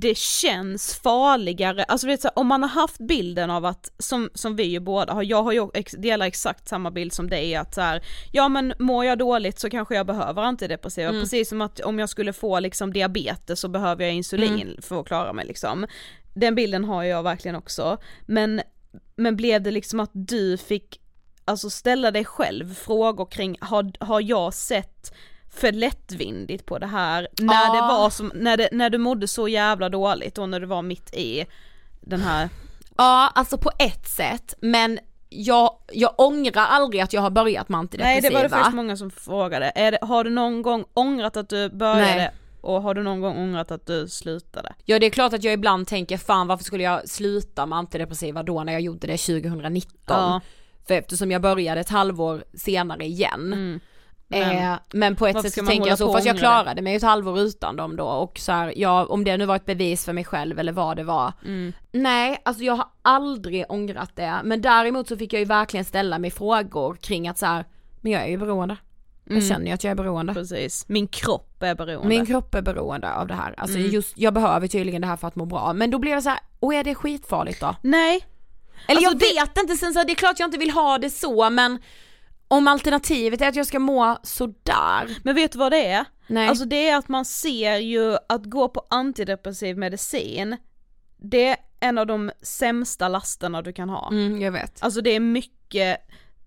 det känns farligare, alltså vet du, om man har haft bilden av att, som, som vi ju båda har, jag har ju delar exakt samma bild som dig att så här, ja men mår jag dåligt så kanske jag behöver antidepressiva, Mm. precis som att om jag skulle få liksom diabetes så behöver jag insulin Mm. för att klara mig liksom. Den bilden har jag verkligen också, men, men blev det liksom att du fick alltså ställa dig själv frågor kring, har, har jag sett för lättvindigt på det här när Ja. det var som, när, det, när du mådde så jävla dåligt och när du var mitt i den här Ja, alltså på ett sätt, men jag, jag ångrar aldrig att jag har börjat med Nej antidepressiva. det var det faktiskt många som frågade, det, har du någon gång ångrat att du började Nej. och har du någon gång ångrat att du slutade? Ja det är klart att jag ibland tänker fan varför skulle jag sluta med antidepressiva då när jag gjorde det 2019? Ja. För eftersom jag började ett halvår senare igen. Men- Men, eh, men på ett sätt så tänker jag så, fast jag klarade mig ett halvår utan dem då och så här, ja om det nu var ett bevis för mig själv eller vad det var. Mm. Nej, alltså jag har aldrig ångrat det, men däremot så fick jag ju verkligen ställa mig frågor kring att så här, men jag är ju beroende. Jag känner ju att jag är beroende. Precis. Min kropp är beroende. Min kropp är beroende av det här. Alltså Mm. just, jag behöver tydligen det här för att må bra. Men då blir det så här, och är det skitfarligt då? Nej. Eller Alltså jag det- vet inte, sen så här, det är klart jag inte vill ha det så men om alternativet är att jag ska må sådär. Men vet du vad det är? Nej. Alltså det är att man ser ju att gå på antidepressiv medicin, det är en av de sämsta lasterna du kan ha. mm, jag vet. Alltså det är mycket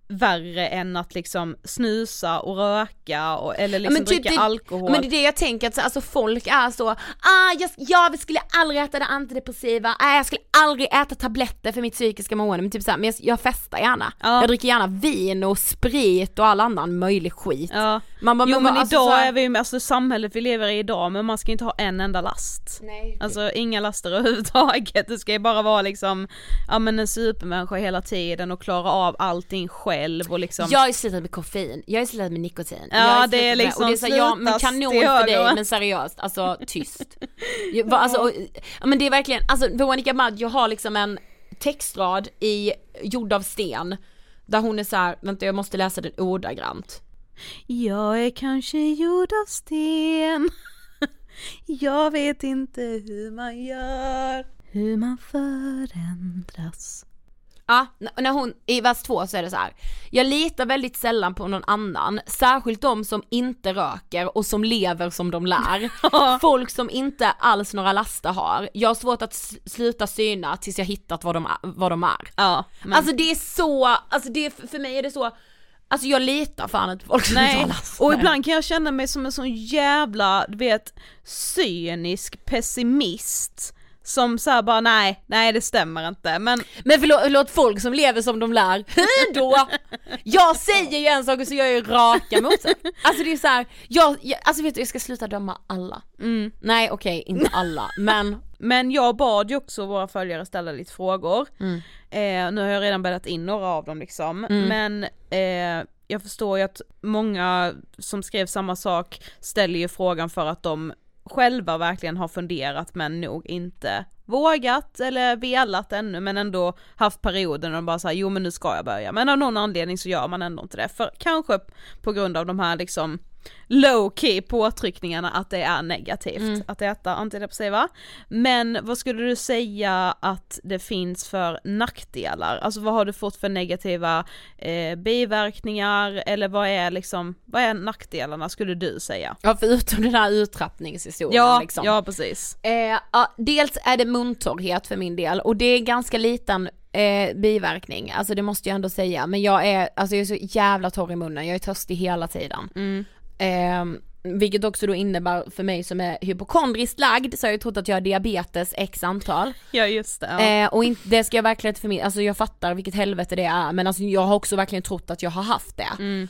värre än att liksom snusa och röka och, eller liksom men typ dricka det- alkohol. Men det är det jag tänker att så- alltså folk är så, ah jag, jag skulle aldrig äta det antidepressiva, ah, jag skulle aldrig äta tabletter för mitt psykiska mående men typ såhär, men jag, jag festar gärna. Ja. Jag dricker gärna vin och sprit och all annan möjlig skit. Ja. Man bara, Jo men alltså, idag här- är vi ju, alltså samhället vi lever i idag, men man ska inte ha en enda last. Nej. Alltså inga laster överhuvudtaget, det ska ju bara vara liksom, ja men en supermänniska hela tiden och klara av allting själv och liksom Jag är slutat med koffein, jag är slutat med nikotin. Ja, det är slutat med- liksom och det är så, ja, men kanon för dig men seriöst, alltså tyst. Jag, alltså, och, men det är verkligen, alltså Veronica Maggio har liksom en textrad i Gjord av sten där hon är så här, vänta jag måste läsa den ordagrant. Jag är kanske gjord av sten Jag vet inte hur man gör Hur man förändras Ja, när hon, i vers två så är det så här. Jag litar väldigt sällan på någon annan, särskilt de som inte röker och som lever som de lär. Folk som inte alls några laster har. Jag har svårt att sluta syna tills jag hittat vad de, vad de är. Ja, men, Alltså det är så, alltså det, för mig är det så, alltså jag litar fan inte på folk som nej, har laster. och ibland kan jag känna mig som en sån jävla, du vet, cynisk pessimist som såhär bara nej, nej det stämmer inte men Men förlåt, folk som lever som de lär, hur då? Jag säger ju en sak och så gör jag ju raka motsatsen. Alltså det är så här, jag, jag, alltså vet du jag ska sluta döma alla. mm. Nej okej, inte alla, men Men jag bad ju också våra följare ställa lite frågor. Mm. Eh, nu har jag redan bäddat in några av dem liksom. Mm. Men eh, jag förstår ju att många som skrev samma sak ställer ju frågan för att de själva verkligen har funderat men nog inte vågat eller velat ännu men ändå haft perioder när de bara säger jo men nu ska jag börja men av någon anledning så gör man ändå inte det för kanske på grund av de här liksom low key påtryckningarna att det är negativt Mm. att äta antidepressiva. Men vad skulle du säga att det finns för nackdelar? Alltså vad har du fått för negativa eh, biverkningar eller vad är liksom, vad är nackdelarna skulle du säga? ja, förutom den här uttrappningshistorien Ja, liksom. ja precis. Eh, ja, dels är det muntorrhet för min del och det är ganska liten eh, biverkning, alltså det måste jag ändå säga, men jag är, alltså jag är så jävla torr i munnen, jag är törstig hela tiden. Mm. Eh, vilket också då innebär för mig som är hypokondriskt lagd så har jag trott att jag har diabetes x antal. Ja just det. Ja. Eh, och inte, det ska jag verkligen inte förmedla, alltså jag fattar vilket helvete det är men alltså jag har också verkligen trott att jag har haft det. Mm.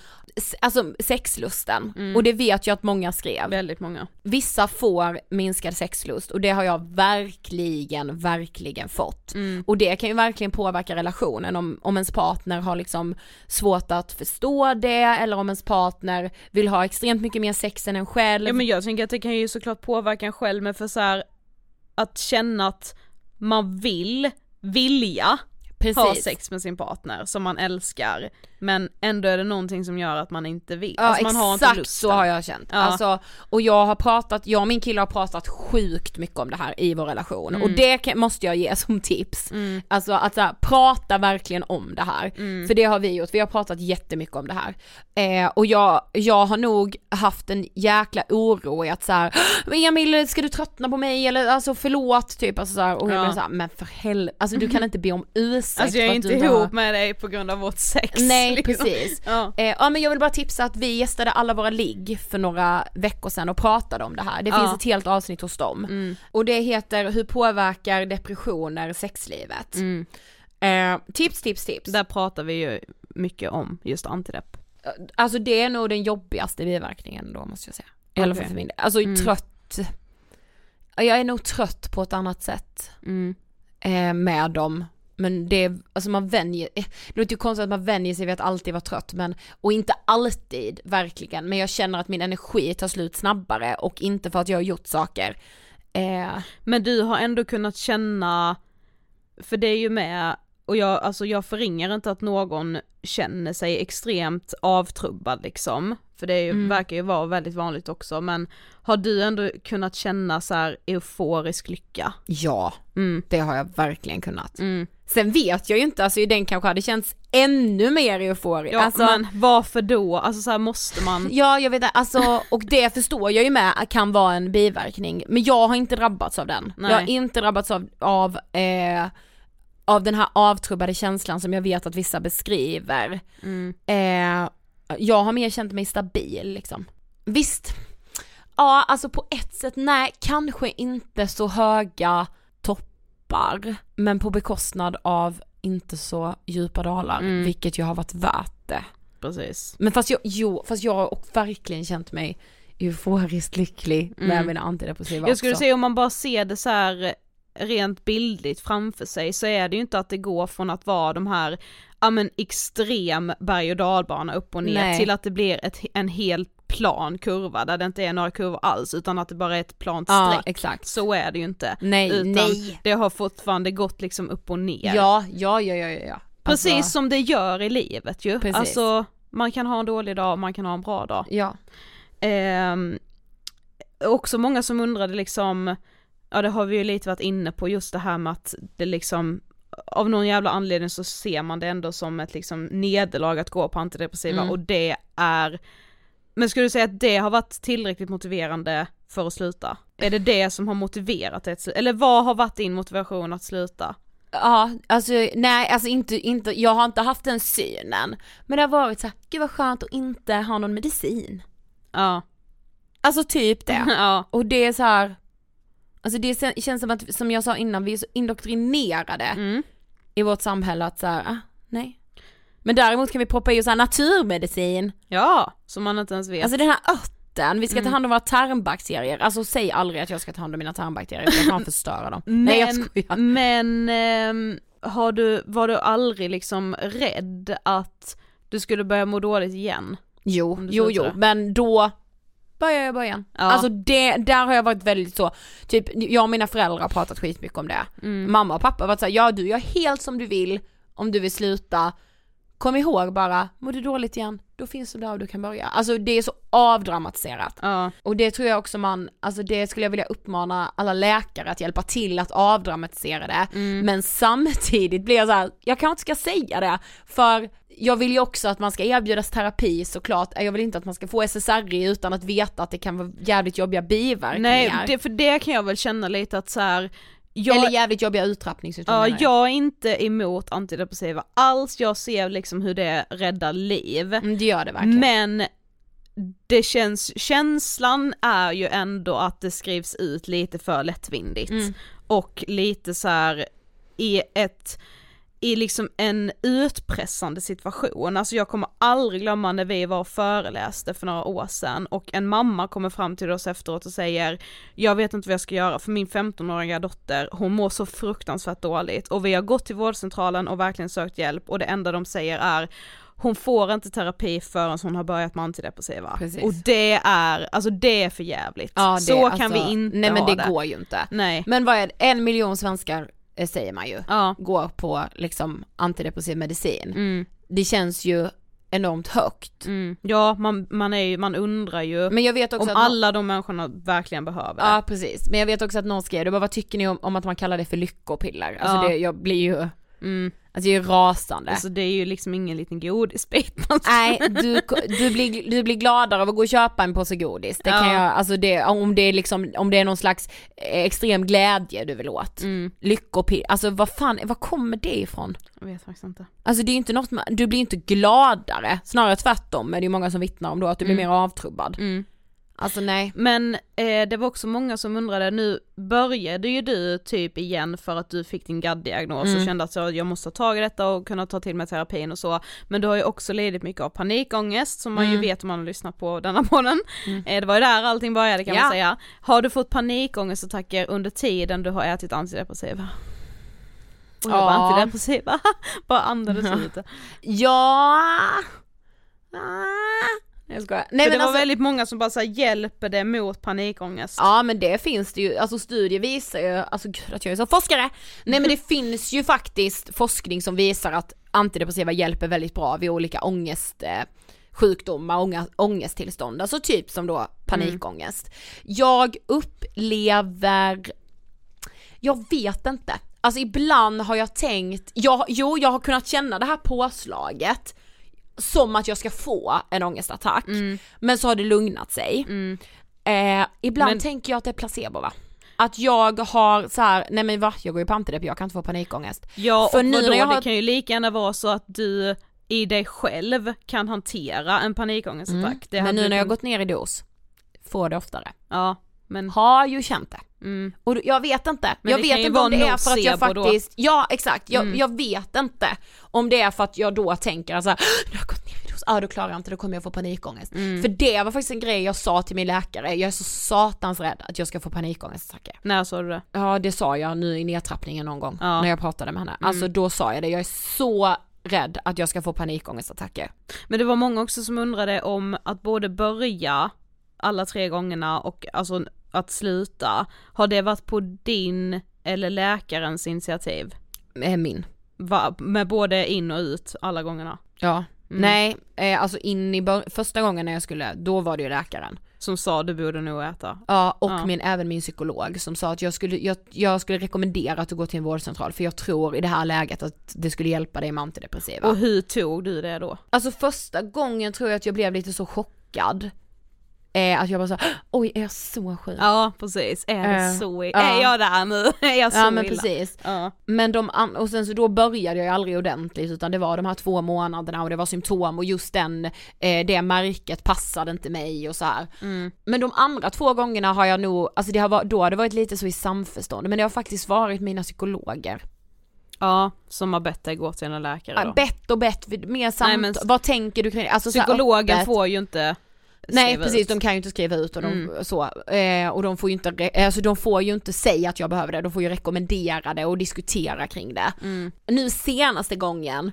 Alltså sexlusten, och det vet jag att många skrev. Väldigt många. Vissa får minskad sexlust och det har jag verkligen, verkligen fått. Mm. Och det kan ju verkligen påverka relationen om, om ens partner har liksom svårt att förstå det eller om ens partner vill ha extremt mycket mer sex än en själv. Ja men jag tänker att det kan ju såklart påverka en själv men för så här, att känna att man vill, vilja Precis. ha sex med sin partner som man älskar men ändå är det någonting som gör att man inte vill. Ja alltså man har inte exakt lusten. så har jag känt. Ja. Alltså, och jag har pratat, jag och min kille har pratat sjukt mycket om det här i vår relation Mm. och det måste jag ge som tips. Alltså att så här, prata verkligen om det här. Mm. För det har vi gjort, vi har pratat jättemycket om det här. Eh, och jag, jag har nog haft en jäkla oro i att så här, Emil ska du tröttna på mig eller alltså förlåt typ alltså så här, och jag Ja. blir så här, men för helvete, alltså du kan inte be om ursäkt Alltså jag är inte har- ihop med dig på grund av vårt sex. Nej liksom. precis. Ja. Eh, ja men jag vill bara tipsa att vi gästade alla våra ligg för några veckor sedan och pratade om det här. Det Ja. finns ett helt avsnitt hos dem. Mm. Och det heter Hur påverkar depressioner sexlivet? Mm. Eh, tips, tips, tips. Där pratar vi ju mycket om just antidepp. Alltså det är nog den jobbigaste biverkningen då måste jag säga. I alla fall för min del. Alltså Mm. trött. Jag är nog trött på ett annat sätt Mm. eh, med dem. Men det, alltså man vänjer, eh, det låter ju konstigt att man vänjer sig vid att alltid vara trött men, och inte alltid verkligen, men jag känner att min energi tar slut snabbare och inte för att jag har gjort saker. Eh, Men du har ändå kunnat känna, för det är ju med, och jag, alltså jag förringar inte att någon känner sig extremt avtrubbad liksom för det är Mm. verkar ju vara väldigt vanligt också, men har du ändå kunnat känna så här euforisk lycka? Ja, Mm. det har jag verkligen kunnat. Mm. Sen vet jag ju inte, alltså den kanske hade känts ännu mer euforisk. Ja alltså, men varför då? Alltså så här måste man? Ja jag vet inte, alltså och det förstår jag ju med kan vara en biverkning, men jag har inte drabbats av den. Nej. Jag har inte drabbats av, av, eh, av den här avtrubbade känslan som jag vet att vissa beskriver. Mm. Eh, jag har mer känt mig stabil liksom. Visst, ja alltså på ett sätt nej, kanske inte så höga toppar, men på bekostnad av inte så djupa dalar, Mm. vilket ju har varit värt det. Precis. Men fast jag, jo, fast jag har verkligen känt mig euforiskt lycklig med Mm. mina antidepressiva Jag skulle också. säga om man bara ser det så här rent bildligt framför sig så är det ju inte att det går från att vara de här, ja men extrem berg och dalbana upp och ner Nej. till att det blir ett, en helt plan kurva där det inte är några kurvor alls utan att det bara är ett plant Ja, streck. exakt. Så är det ju inte. Nej, utan nej. det har fortfarande gått liksom upp och ner. Ja, ja, ja, ja, ja. Precis Alltså, som det gör i livet ju. Precis. Alltså man kan ha en dålig dag, man kan ha en bra dag. Ja. Ehm, också många som undrade liksom, ja det har vi ju lite varit inne på just det här med att det liksom av någon jävla anledning så ser man det ändå som ett liksom nederlag att gå på antidepressiva Mm. och det är Men skulle du säga att det har varit tillräckligt motiverande för att sluta? Är det det som har motiverat dig? Eller vad har varit din motivation att sluta? Ja, alltså nej, alltså inte, inte, jag har inte haft den synen. Men det har varit så här, gud vad skönt att inte ha någon medicin. Ja. Alltså typ det. ja. Och det är så här. Alltså det känns som att, som jag sa innan, vi är så indoktrinerade Mm. i vårt samhälle att så här, ah, nej. Men däremot kan vi proppa i här naturmedicin. Ja, som man inte ens vet. Alltså den här örten, vi ska ta Mm. hand om våra tarmbakterier. Alltså säg aldrig att jag ska ta hand om mina tarmbakterier, för jag kan förstöra dem. nej jag skojar. Men ehm, har du, var du aldrig liksom rädd att du skulle börja må dåligt igen? Jo, jo, jo, det. men då börjar jag början. Ja. Alltså det, där har jag varit väldigt så, typ jag och mina föräldrar har pratat skitmycket om det. Mm. Mamma och pappa har varit såhär, ja du gör helt som du vill om du vill sluta. Kom ihåg bara, mår du dåligt igen, då finns det där du kan börja. Alltså det är så avdramatiserat. Ja. Och det tror jag också man, alltså det skulle jag vilja uppmana alla läkare att hjälpa till att avdramatisera det. Mm. Men samtidigt blir jag så här, jag kanske inte ska säga det, för jag vill ju också att man ska erbjudas terapi såklart, jag vill inte att man ska få SSRI utan att veta att det kan vara jävligt jobbiga biverkningar. Nej, det, för det kan jag väl känna lite att så här. Jag, Eller jävligt jobbiga uttrappningssymptom ja, jag är inte emot antidepressiva alls, jag ser liksom hur det räddar liv. Mm, det gör det verkligen. Men det känns, känslan är ju ändå att det skrivs ut lite för lättvindigt. Mm. Och lite så här i ett, i liksom en utpressande situation. Alltså jag kommer aldrig glömma när vi var och föreläste för några år sedan och en mamma kommer fram till oss efteråt och säger Jag vet inte vad jag ska göra för min 15-åriga dotter, hon mår så fruktansvärt dåligt och vi har gått till vårdcentralen och verkligen sökt hjälp och det enda de säger är hon får inte terapi förrän hon har börjat med antidepressiva. Precis. Och det är, alltså det är för jävligt. Ja, det, så alltså, kan vi inte Nej men ha det, går ju inte. Nej. Men vad är det, en miljon svenskar säger man ju, Ja. går på liksom antidepressiv medicin. Mm. Det känns ju enormt högt. Mm. Ja, man, man, är ju, man undrar ju Men jag vet också om att alla de människorna verkligen behöver det. Ja precis, men jag vet också att någon skrev det, bara vad tycker ni om, om att man kallar det för lyckopiller? Alltså Ja. det, jag blir ju, Mm. alltså jag är rasande. Alltså det är ju liksom ingen liten godisbit ska- Nej, du, du, blir, du blir gladare av att gå och köpa en påse godis. Det kan Ja. jag, alltså det, om det är liksom, om det är någon slags extrem glädje du vill åt. Mm. Lyckopiller, alltså vad fan, var kommer det ifrån? Jag vet faktiskt inte. Alltså det är inte något, du blir inte gladare, snarare tvärtom är det ju många som vittnar om då att du blir Mm. mer avtrubbad. Mm. Alltså nej. Men eh, det var också många som undrade, nu började ju du typ igen för att du fick din GAD-diagnos och Mm. kände att jag måste ta tag i detta och kunna ta till mig terapin och så. Men du har ju också lidit mycket av panikångest som man ju Mm. vet om man har lyssnat på denna podden. Mm. Eh, det var ju där allting började kan Ja. man säga. Har du fått panikångestattacker under tiden du har ätit antidepressiva? Och jag bara Ja. antidepressiva, bara andades ut. Ja... Ah. Jag skojar. Nej För men det var alltså, väldigt många som bara såhär hjälper det mot panikångest. Ja men det finns det ju, alltså studier visar ju, alltså gud att jag är så forskare. Nej men det finns ju faktiskt forskning som visar att antidepressiva hjälper väldigt bra vid olika ångest eh, sjukdomar, ångesttillstånd, alltså typ som då panikångest. Jag upplever, jag vet inte, alltså ibland har jag tänkt, jag, jo jag har kunnat känna det här påslaget som att jag ska få en ångestattack, men så har det lugnat sig. Eh, ibland Men- tänker jag att det är placebo va? Att jag har så här, nej men va, jag går ju på antidepp, jag kan inte få panikångest. Ja, För och nu vadå, när jag det har- kan ju lika gärna vara så att du i dig själv kan hantera en panikångestattack. Det men nu när jag gått ner i dos, får det oftare. Ja, men... Har ju känt det. Mm. Och jag vet inte, Men jag vet inte om det är för att jag nocebo då. faktiskt, ja exakt, jag, Mm. jag vet inte om det är för att jag då tänker att så här, nu har jag gått ner i dos, ah, då klarar jag inte, då kommer jag få panikångest. Mm. För det var faktiskt en grej jag sa till min läkare, jag är så satans rädd att jag ska få panikångestattacker. När sa du det? Ja det sa jag nu i nedtrappningen någon gång Ja. när jag pratade med henne. Mm. Alltså då sa jag det, jag är så rädd att jag ska få panikångestattacker. Men det var många också som undrade om att både börja alla tre gångerna och alltså att sluta, har det varit på din eller läkarens initiativ? Med min. Va, med både in och ut alla gångerna? Ja. Mm. Nej, eh, alltså in i första gången när jag skulle, då var det ju läkaren. Som sa du borde nog äta? Ja, och Ja. Min, även min psykolog som sa att jag skulle, jag, jag skulle rekommendera att du går till en vårdcentral för jag tror i det här läget att det skulle hjälpa dig med antidepressiva. Och hur tog du det då? Alltså första gången tror jag att jag blev lite så chockad. Eh, att jag bara så, oj är jag så sjuk? Ja precis, är det Eh, så ja. Är jag där nu? Är jag så Ja men illa? precis. Ja. Men de, och sen så då började jag ju aldrig ordentligt utan det var de här två månaderna och det var symptom och just den, eh, det märket passade inte mig och så. Mm. Men de andra två gångerna har jag nog, alltså det har varit, då har det varit lite så i samförstånd men det har faktiskt varit mina psykologer. Ja, som har bett dig gå till en läkare då? Ja, bett och bett, mer samt, Nej, men- vad tänker du kring det? Alltså, Psykologen får ju inte Nej precis, ut. de kan ju inte skriva ut och de, Mm. så, eh, och de får ju inte, alltså de får ju inte säga att jag behöver det, de får ju rekommendera det och diskutera kring det. Mm. Nu senaste gången,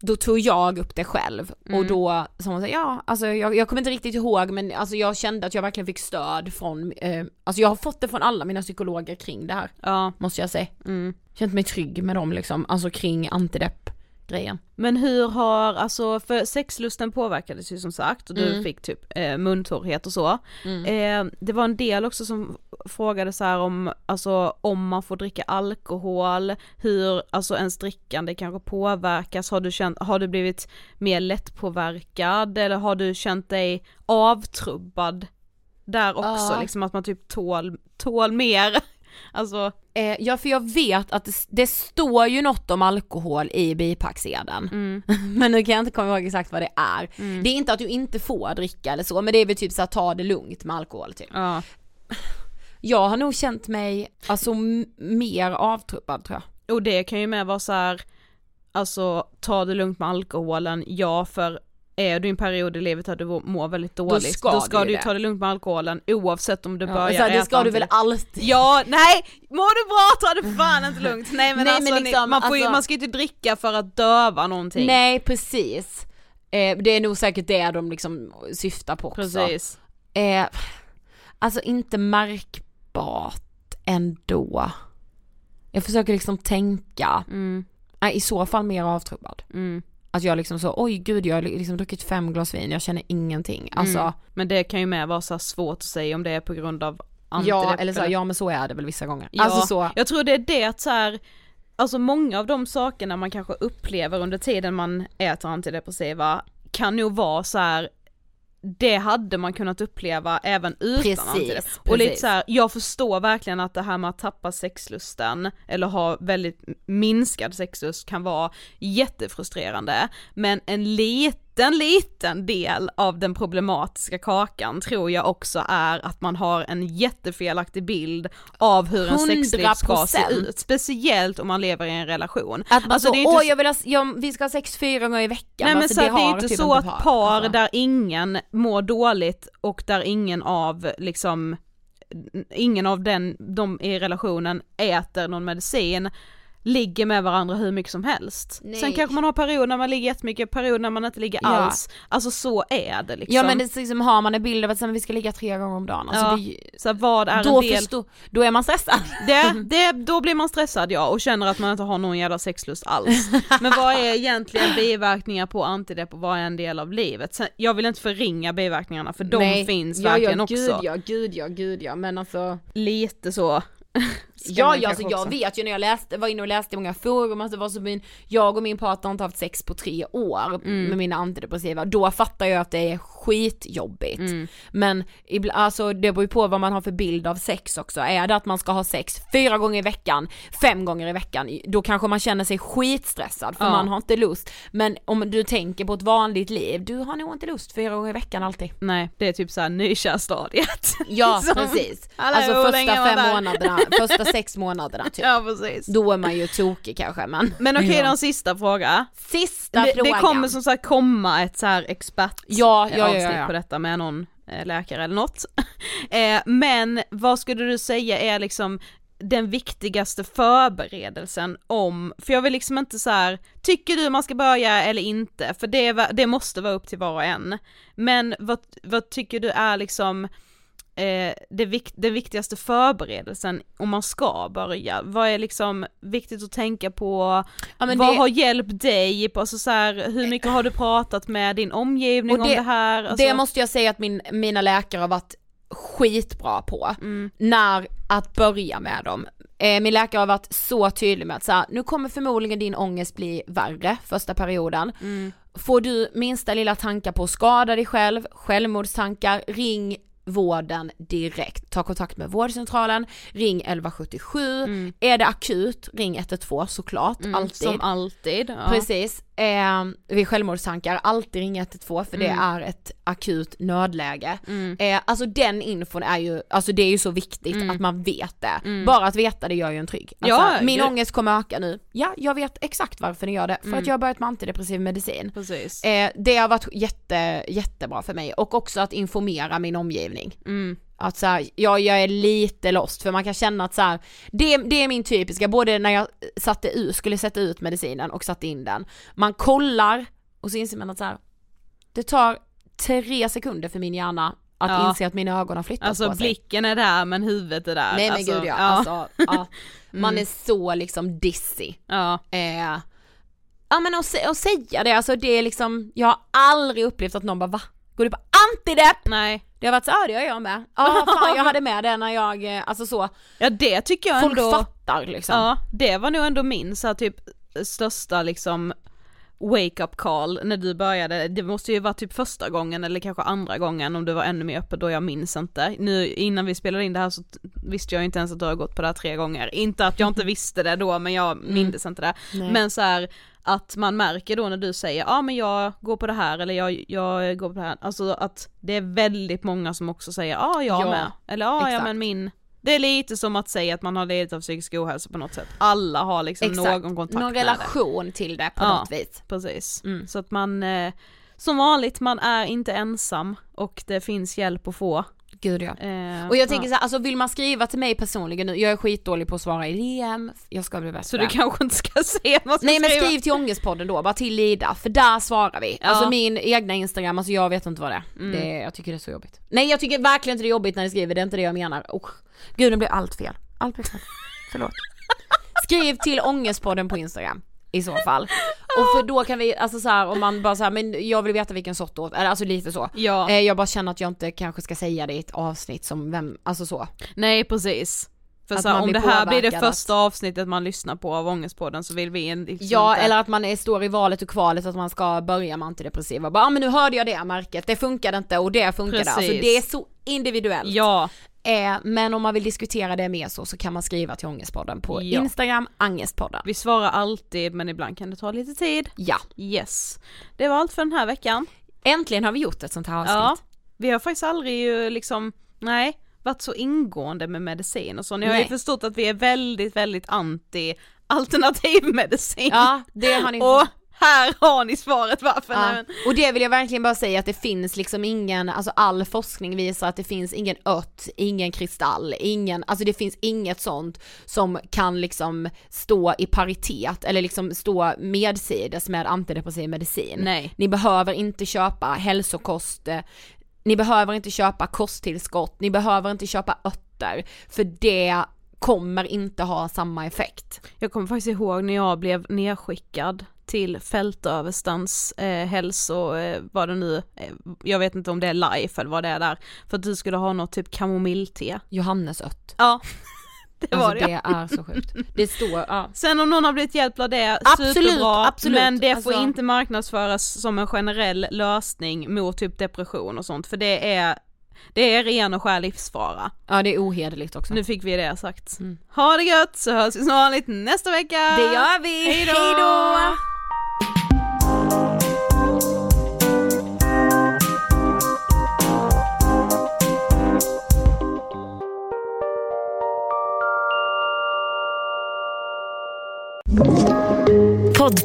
då tog jag upp det själv och Mm. då sa hon så här, ja alltså jag, jag kommer inte riktigt ihåg men alltså jag kände att jag verkligen fick stöd från, eh, alltså jag har fått det från alla mina psykologer kring det här, Ja. måste jag säga. Mm. Känt mig trygg med dem liksom, alltså kring antidepp grejen. Men hur har, alltså för sexlusten påverkades ju som sagt och du Mm. fick typ eh, muntorrhet och så. Eh, det var en del också som frågade så om, alltså om man får dricka alkohol, hur alltså ens drickande kanske påverkas, har du känt, har du blivit mer lättpåverkad eller har du känt dig avtrubbad där också Ja. liksom att man typ tål, tål mer, alltså Eh, ja för jag vet att det, det står ju något om alkohol i bipacksedeln. mm, Men nu kan jag inte komma ihåg exakt vad det är. Mm. Det är inte att du inte får dricka eller så men det är väl typ så att ta det lugnt med alkohol typ. ja. Jag har nog känt mig alltså mer avtrubbad tror jag. Och det kan ju med vara så här, alltså ta det lugnt med alkoholen, ja för är du i en period i livet där du mår väldigt dåligt, ska då ska du du det. ta det lugnt med alkoholen oavsett om du Ja, börjar så här, det äta ska du väl alltid? Ja, nej! Mår du bra ta det fan inte lugnt! Nej men Nej, alltså, men ni- liksom, man, får ju, alltså- man ska ju inte dricka för att döva någonting. Nej precis. Eh, det är nog säkert det de liksom syftar på också. Precis. Eh, alltså inte märkbart ändå. Jag försöker liksom tänka, Mm, nej i så fall mer avtrubbad. mm, Att jag liksom så, oj gud jag har liksom druckit fem glas vin, jag känner ingenting. Alltså, mm. Men det kan ju med vara så svårt att säga om det är på grund av ja eller så, ja men så är det väl vissa gånger. Ja, Alltså så, jag tror det är det att så här, alltså många av de sakerna man kanske upplever under tiden man äter antidepressiva kan nog vara så här. Det hade man kunnat uppleva även utan Precis, antidepp. Och lite precis. så här, jag förstår verkligen att det här med att tappa sexlusten eller ha väldigt minskad sexlust kan vara jättefrustrerande, men en liten, liten del av den problematiska kakan tror jag också är att man har en jättefelaktig bild av hur en sexliv ska se 100%. ut, speciellt om man lever i en relation. att man Alltså, så, det åh jag vill ha, jag, vi ska ha sex fyra gånger i veckan. Nej men Alltså, så att det är inte typ så att par Alltså. där ingen mår dåligt och där ingen av liksom ingen av den, de i relationen äter någon medicin ligger med varandra hur mycket som helst. Nej. Sen kanske man har perioder när man ligger jättemycket, perioder när man inte ligger Ja. alls. Alltså så är det liksom. Ja men det är liksom, har man en bild av att vi ska ligga tre gånger om dagen, alltså Ja. det, så vad är då, en del, förstå, då är man stressad. det, det, då blir man stressad ja och känner att man inte har någon jävla sexlust alls. Men vad är egentligen biverkningar på antidepp och vad är en del av livet? Sen, jag vill inte förringa biverkningarna för de Nej. finns ja, verkligen ja, också. Gud ja, gud ja, gud ja, men alltså Lite så. Ja, ja alltså jag också- vet ju när jag läste, var inne och läste i många forum att det var så min, jag och min partner har inte haft sex på tre år Mm. med mina antidepressiva, då fattar jag att det är skitjobbigt. Mm. Men alltså det beror ju på vad man har för bild av sex också, är det att man ska ha sex fyra gånger i veckan, fem gånger i veckan, då kanske man känner sig skitstressad för Ja. man har inte lust. Men om du tänker på ett vanligt liv, du har nog inte lust fyra gånger i veckan alltid. Nej, det är typ såhär nykärstadiet. Ja precis, Hallå, alltså första fem månaderna, första sex månaderna typ. Ja precis. Då är man ju tokig kanske men Men okej, Ja. den sista fråga. Sista Det, frågan det kommer som sagt komma ett så här expert Ja, ja, ja, avsnitt ja, ja. på detta med någon eh, läkare eller något. eh, men vad skulle du säga är liksom den viktigaste förberedelsen om, för jag vill liksom inte så här, tycker du man ska börja eller inte? För det, det måste vara upp till var och en. Men vad, vad tycker du är liksom eh, det vik- den viktigaste förberedelsen om man ska börja? Vad är liksom viktigt att tänka på? Ja, vad det- har hjälpt dig? På, alltså så här, hur mycket har du pratat med din omgivning Och om det här? Alltså, Det måste jag säga att min, mina läkare har varit skitbra på, Mm. när att börja med dem. Eh, min läkare har varit så tydlig med att så här, nu kommer förmodligen din ångest bli värre första perioden. Mm. Får du minsta lilla tankar på att skada dig själv, självmordstankar, ring vården direkt. Ta kontakt med vårdcentralen, ring 1177, är det akut, ring 112 såklart, Mm, alltid. Som alltid. Ja. Precis, eh, vid självmordstankar, alltid ring 112 för det Mm. är ett akut nödläge. Eh, alltså den infon är ju, alltså det är ju så viktigt att man vet det. Bara att veta det gör ju en trygg. Alltså, Mm. Ja, min gud. ångest kommer öka nu, ja jag vet exakt varför den gör det, för Mm. att jag har börjat med antidepressiv medicin. Eh, det har varit jätte, jättebra för mig och också att informera min omgivning. Att så här, ja, jag är lite lost för man kan känna att så här, det, det är min typiska, både när jag satte ut, skulle sätta ut medicinen och satte in den. Man kollar och så inser man att så här, det tar tre sekunder för min hjärna att Ja. inse att mina ögon har flyttats Alltså på sig. blicken är där men huvudet är där. Nej men alltså, gud ja, alltså, ja. man Mm. är så liksom dizzy. ja. Eh, ja men sä- att säga det, alltså det är liksom, jag har aldrig upplevt att någon bara va? Går du på antidepp? Nej. Det har varit så, ja det gör jag med. Ja fan jag hade med det när jag, eh, alltså så. Ja det tycker jag Folk ändå. fattar liksom. Ja, det var nog ändå min så här, typ största liksom wake up call när du började, det måste ju vara typ första gången eller kanske andra gången om du var ännu mer öppen då, jag minns inte. Nu innan vi spelade in det här så visste jag inte ens att du har gått på det här tre gånger. Inte att jag inte visste det då men jag mindes inte det. Nej. Men så här att man märker då när du säger ja ah, men jag går på det här eller jag, jag går på det här, alltså att det är väldigt många som också säger ah, jag Ja, med, eller ah, ja men min det är lite som att säga att man har lidit av psykisk ohälsa på något sätt. Alla har liksom Exakt. någon kontakt Någon med relation till det på Ja. något vis. det. Precis. Mm. Så att man, eh, som vanligt, man är inte ensam och det finns hjälp att få. Gud ja. Eh, Och jag tänker ja. så här, alltså vill man skriva till mig personligen nu, jag är skitdålig på att svara i DM, jag ska bli bäst Så du kanske inte ska se man ska Nej men skriva. skriv till Ångestpodden då, bara till Ida, för där svarar vi. Ja. Alltså min egna instagram, alltså jag vet inte vad det är. Mm. det jag tycker det är så jobbigt. Nej jag tycker verkligen inte det är jobbigt när ni skriver, det är inte det jag menar. Oh, gud nu blev allt fel. Allt blev fel. Förlåt. Skriv till Ångestpodden på instagram. I så fall. Och för då kan vi, alltså så här, om man bara så här, men jag vill veta vilken sort åt, eller alltså lite så. Ja, Eh, jag bara känner att jag inte kanske ska säga det i ett avsnitt som vem, alltså så. nej precis. För Att så om det här blir det första avsnittet man lyssnar på av Ångestpodden så vill vi en, liksom Ja inte- eller att man är, står i valet och kvalet att man ska börja med antidepressiva. Bara, ah, men nu hörde jag det märket, det funkade inte och det funkade. Alltså Precis. det är så individuellt. Ja, Eh, men om man vill diskutera det mer så, så kan man skriva till Ångestpodden på Ja. Instagram, Angestpodden. vi svarar alltid men ibland kan det ta lite tid. Ja. Yes. Det var allt för den här veckan. Äntligen har vi gjort ett sånt här avsnitt. Ja, vi har faktiskt aldrig ju liksom, nej, varit så ingående med medicin och så. Ni har ju förstått att vi är väldigt, väldigt anti alternativ medicin. Ja, det har ni Och här har ni svaret varför. Ja. Nej, men, Och det vill jag verkligen bara säga att det finns liksom ingen, alltså all forskning visar att det finns ingen ört, ingen kristall, ingen, alltså det finns inget sånt som kan liksom stå i paritet eller liksom stå medsides med antidepressiv medicin. Nej. Ni behöver inte köpa hälsokost, eh, ni behöver inte köpa kosttillskott, ni behöver inte köpa örter, för det kommer inte ha samma effekt. Jag kommer faktiskt ihåg när jag blev nedskickad till fältöverstans eh, hälso, eh, vad det nu, eh, jag vet inte om det är life eller vad det är där, för att du skulle ha något typ kamomillte. Johannesört. Ja, det var Alltså det. det är så sjukt. Det står, ja. Sen om någon har blivit hjälpt av det, Absolut, superbra, absolut. men det får Alltså- inte marknadsföras som en generell lösning mot typ depression och sånt, för det är, det är ren och skär livsfara. Ja det är ohederligt också. Nu fick vi det sagt. Mm. Ha det gött så hörs vi som vanligt nästa vecka! Det gör vi! Hej då!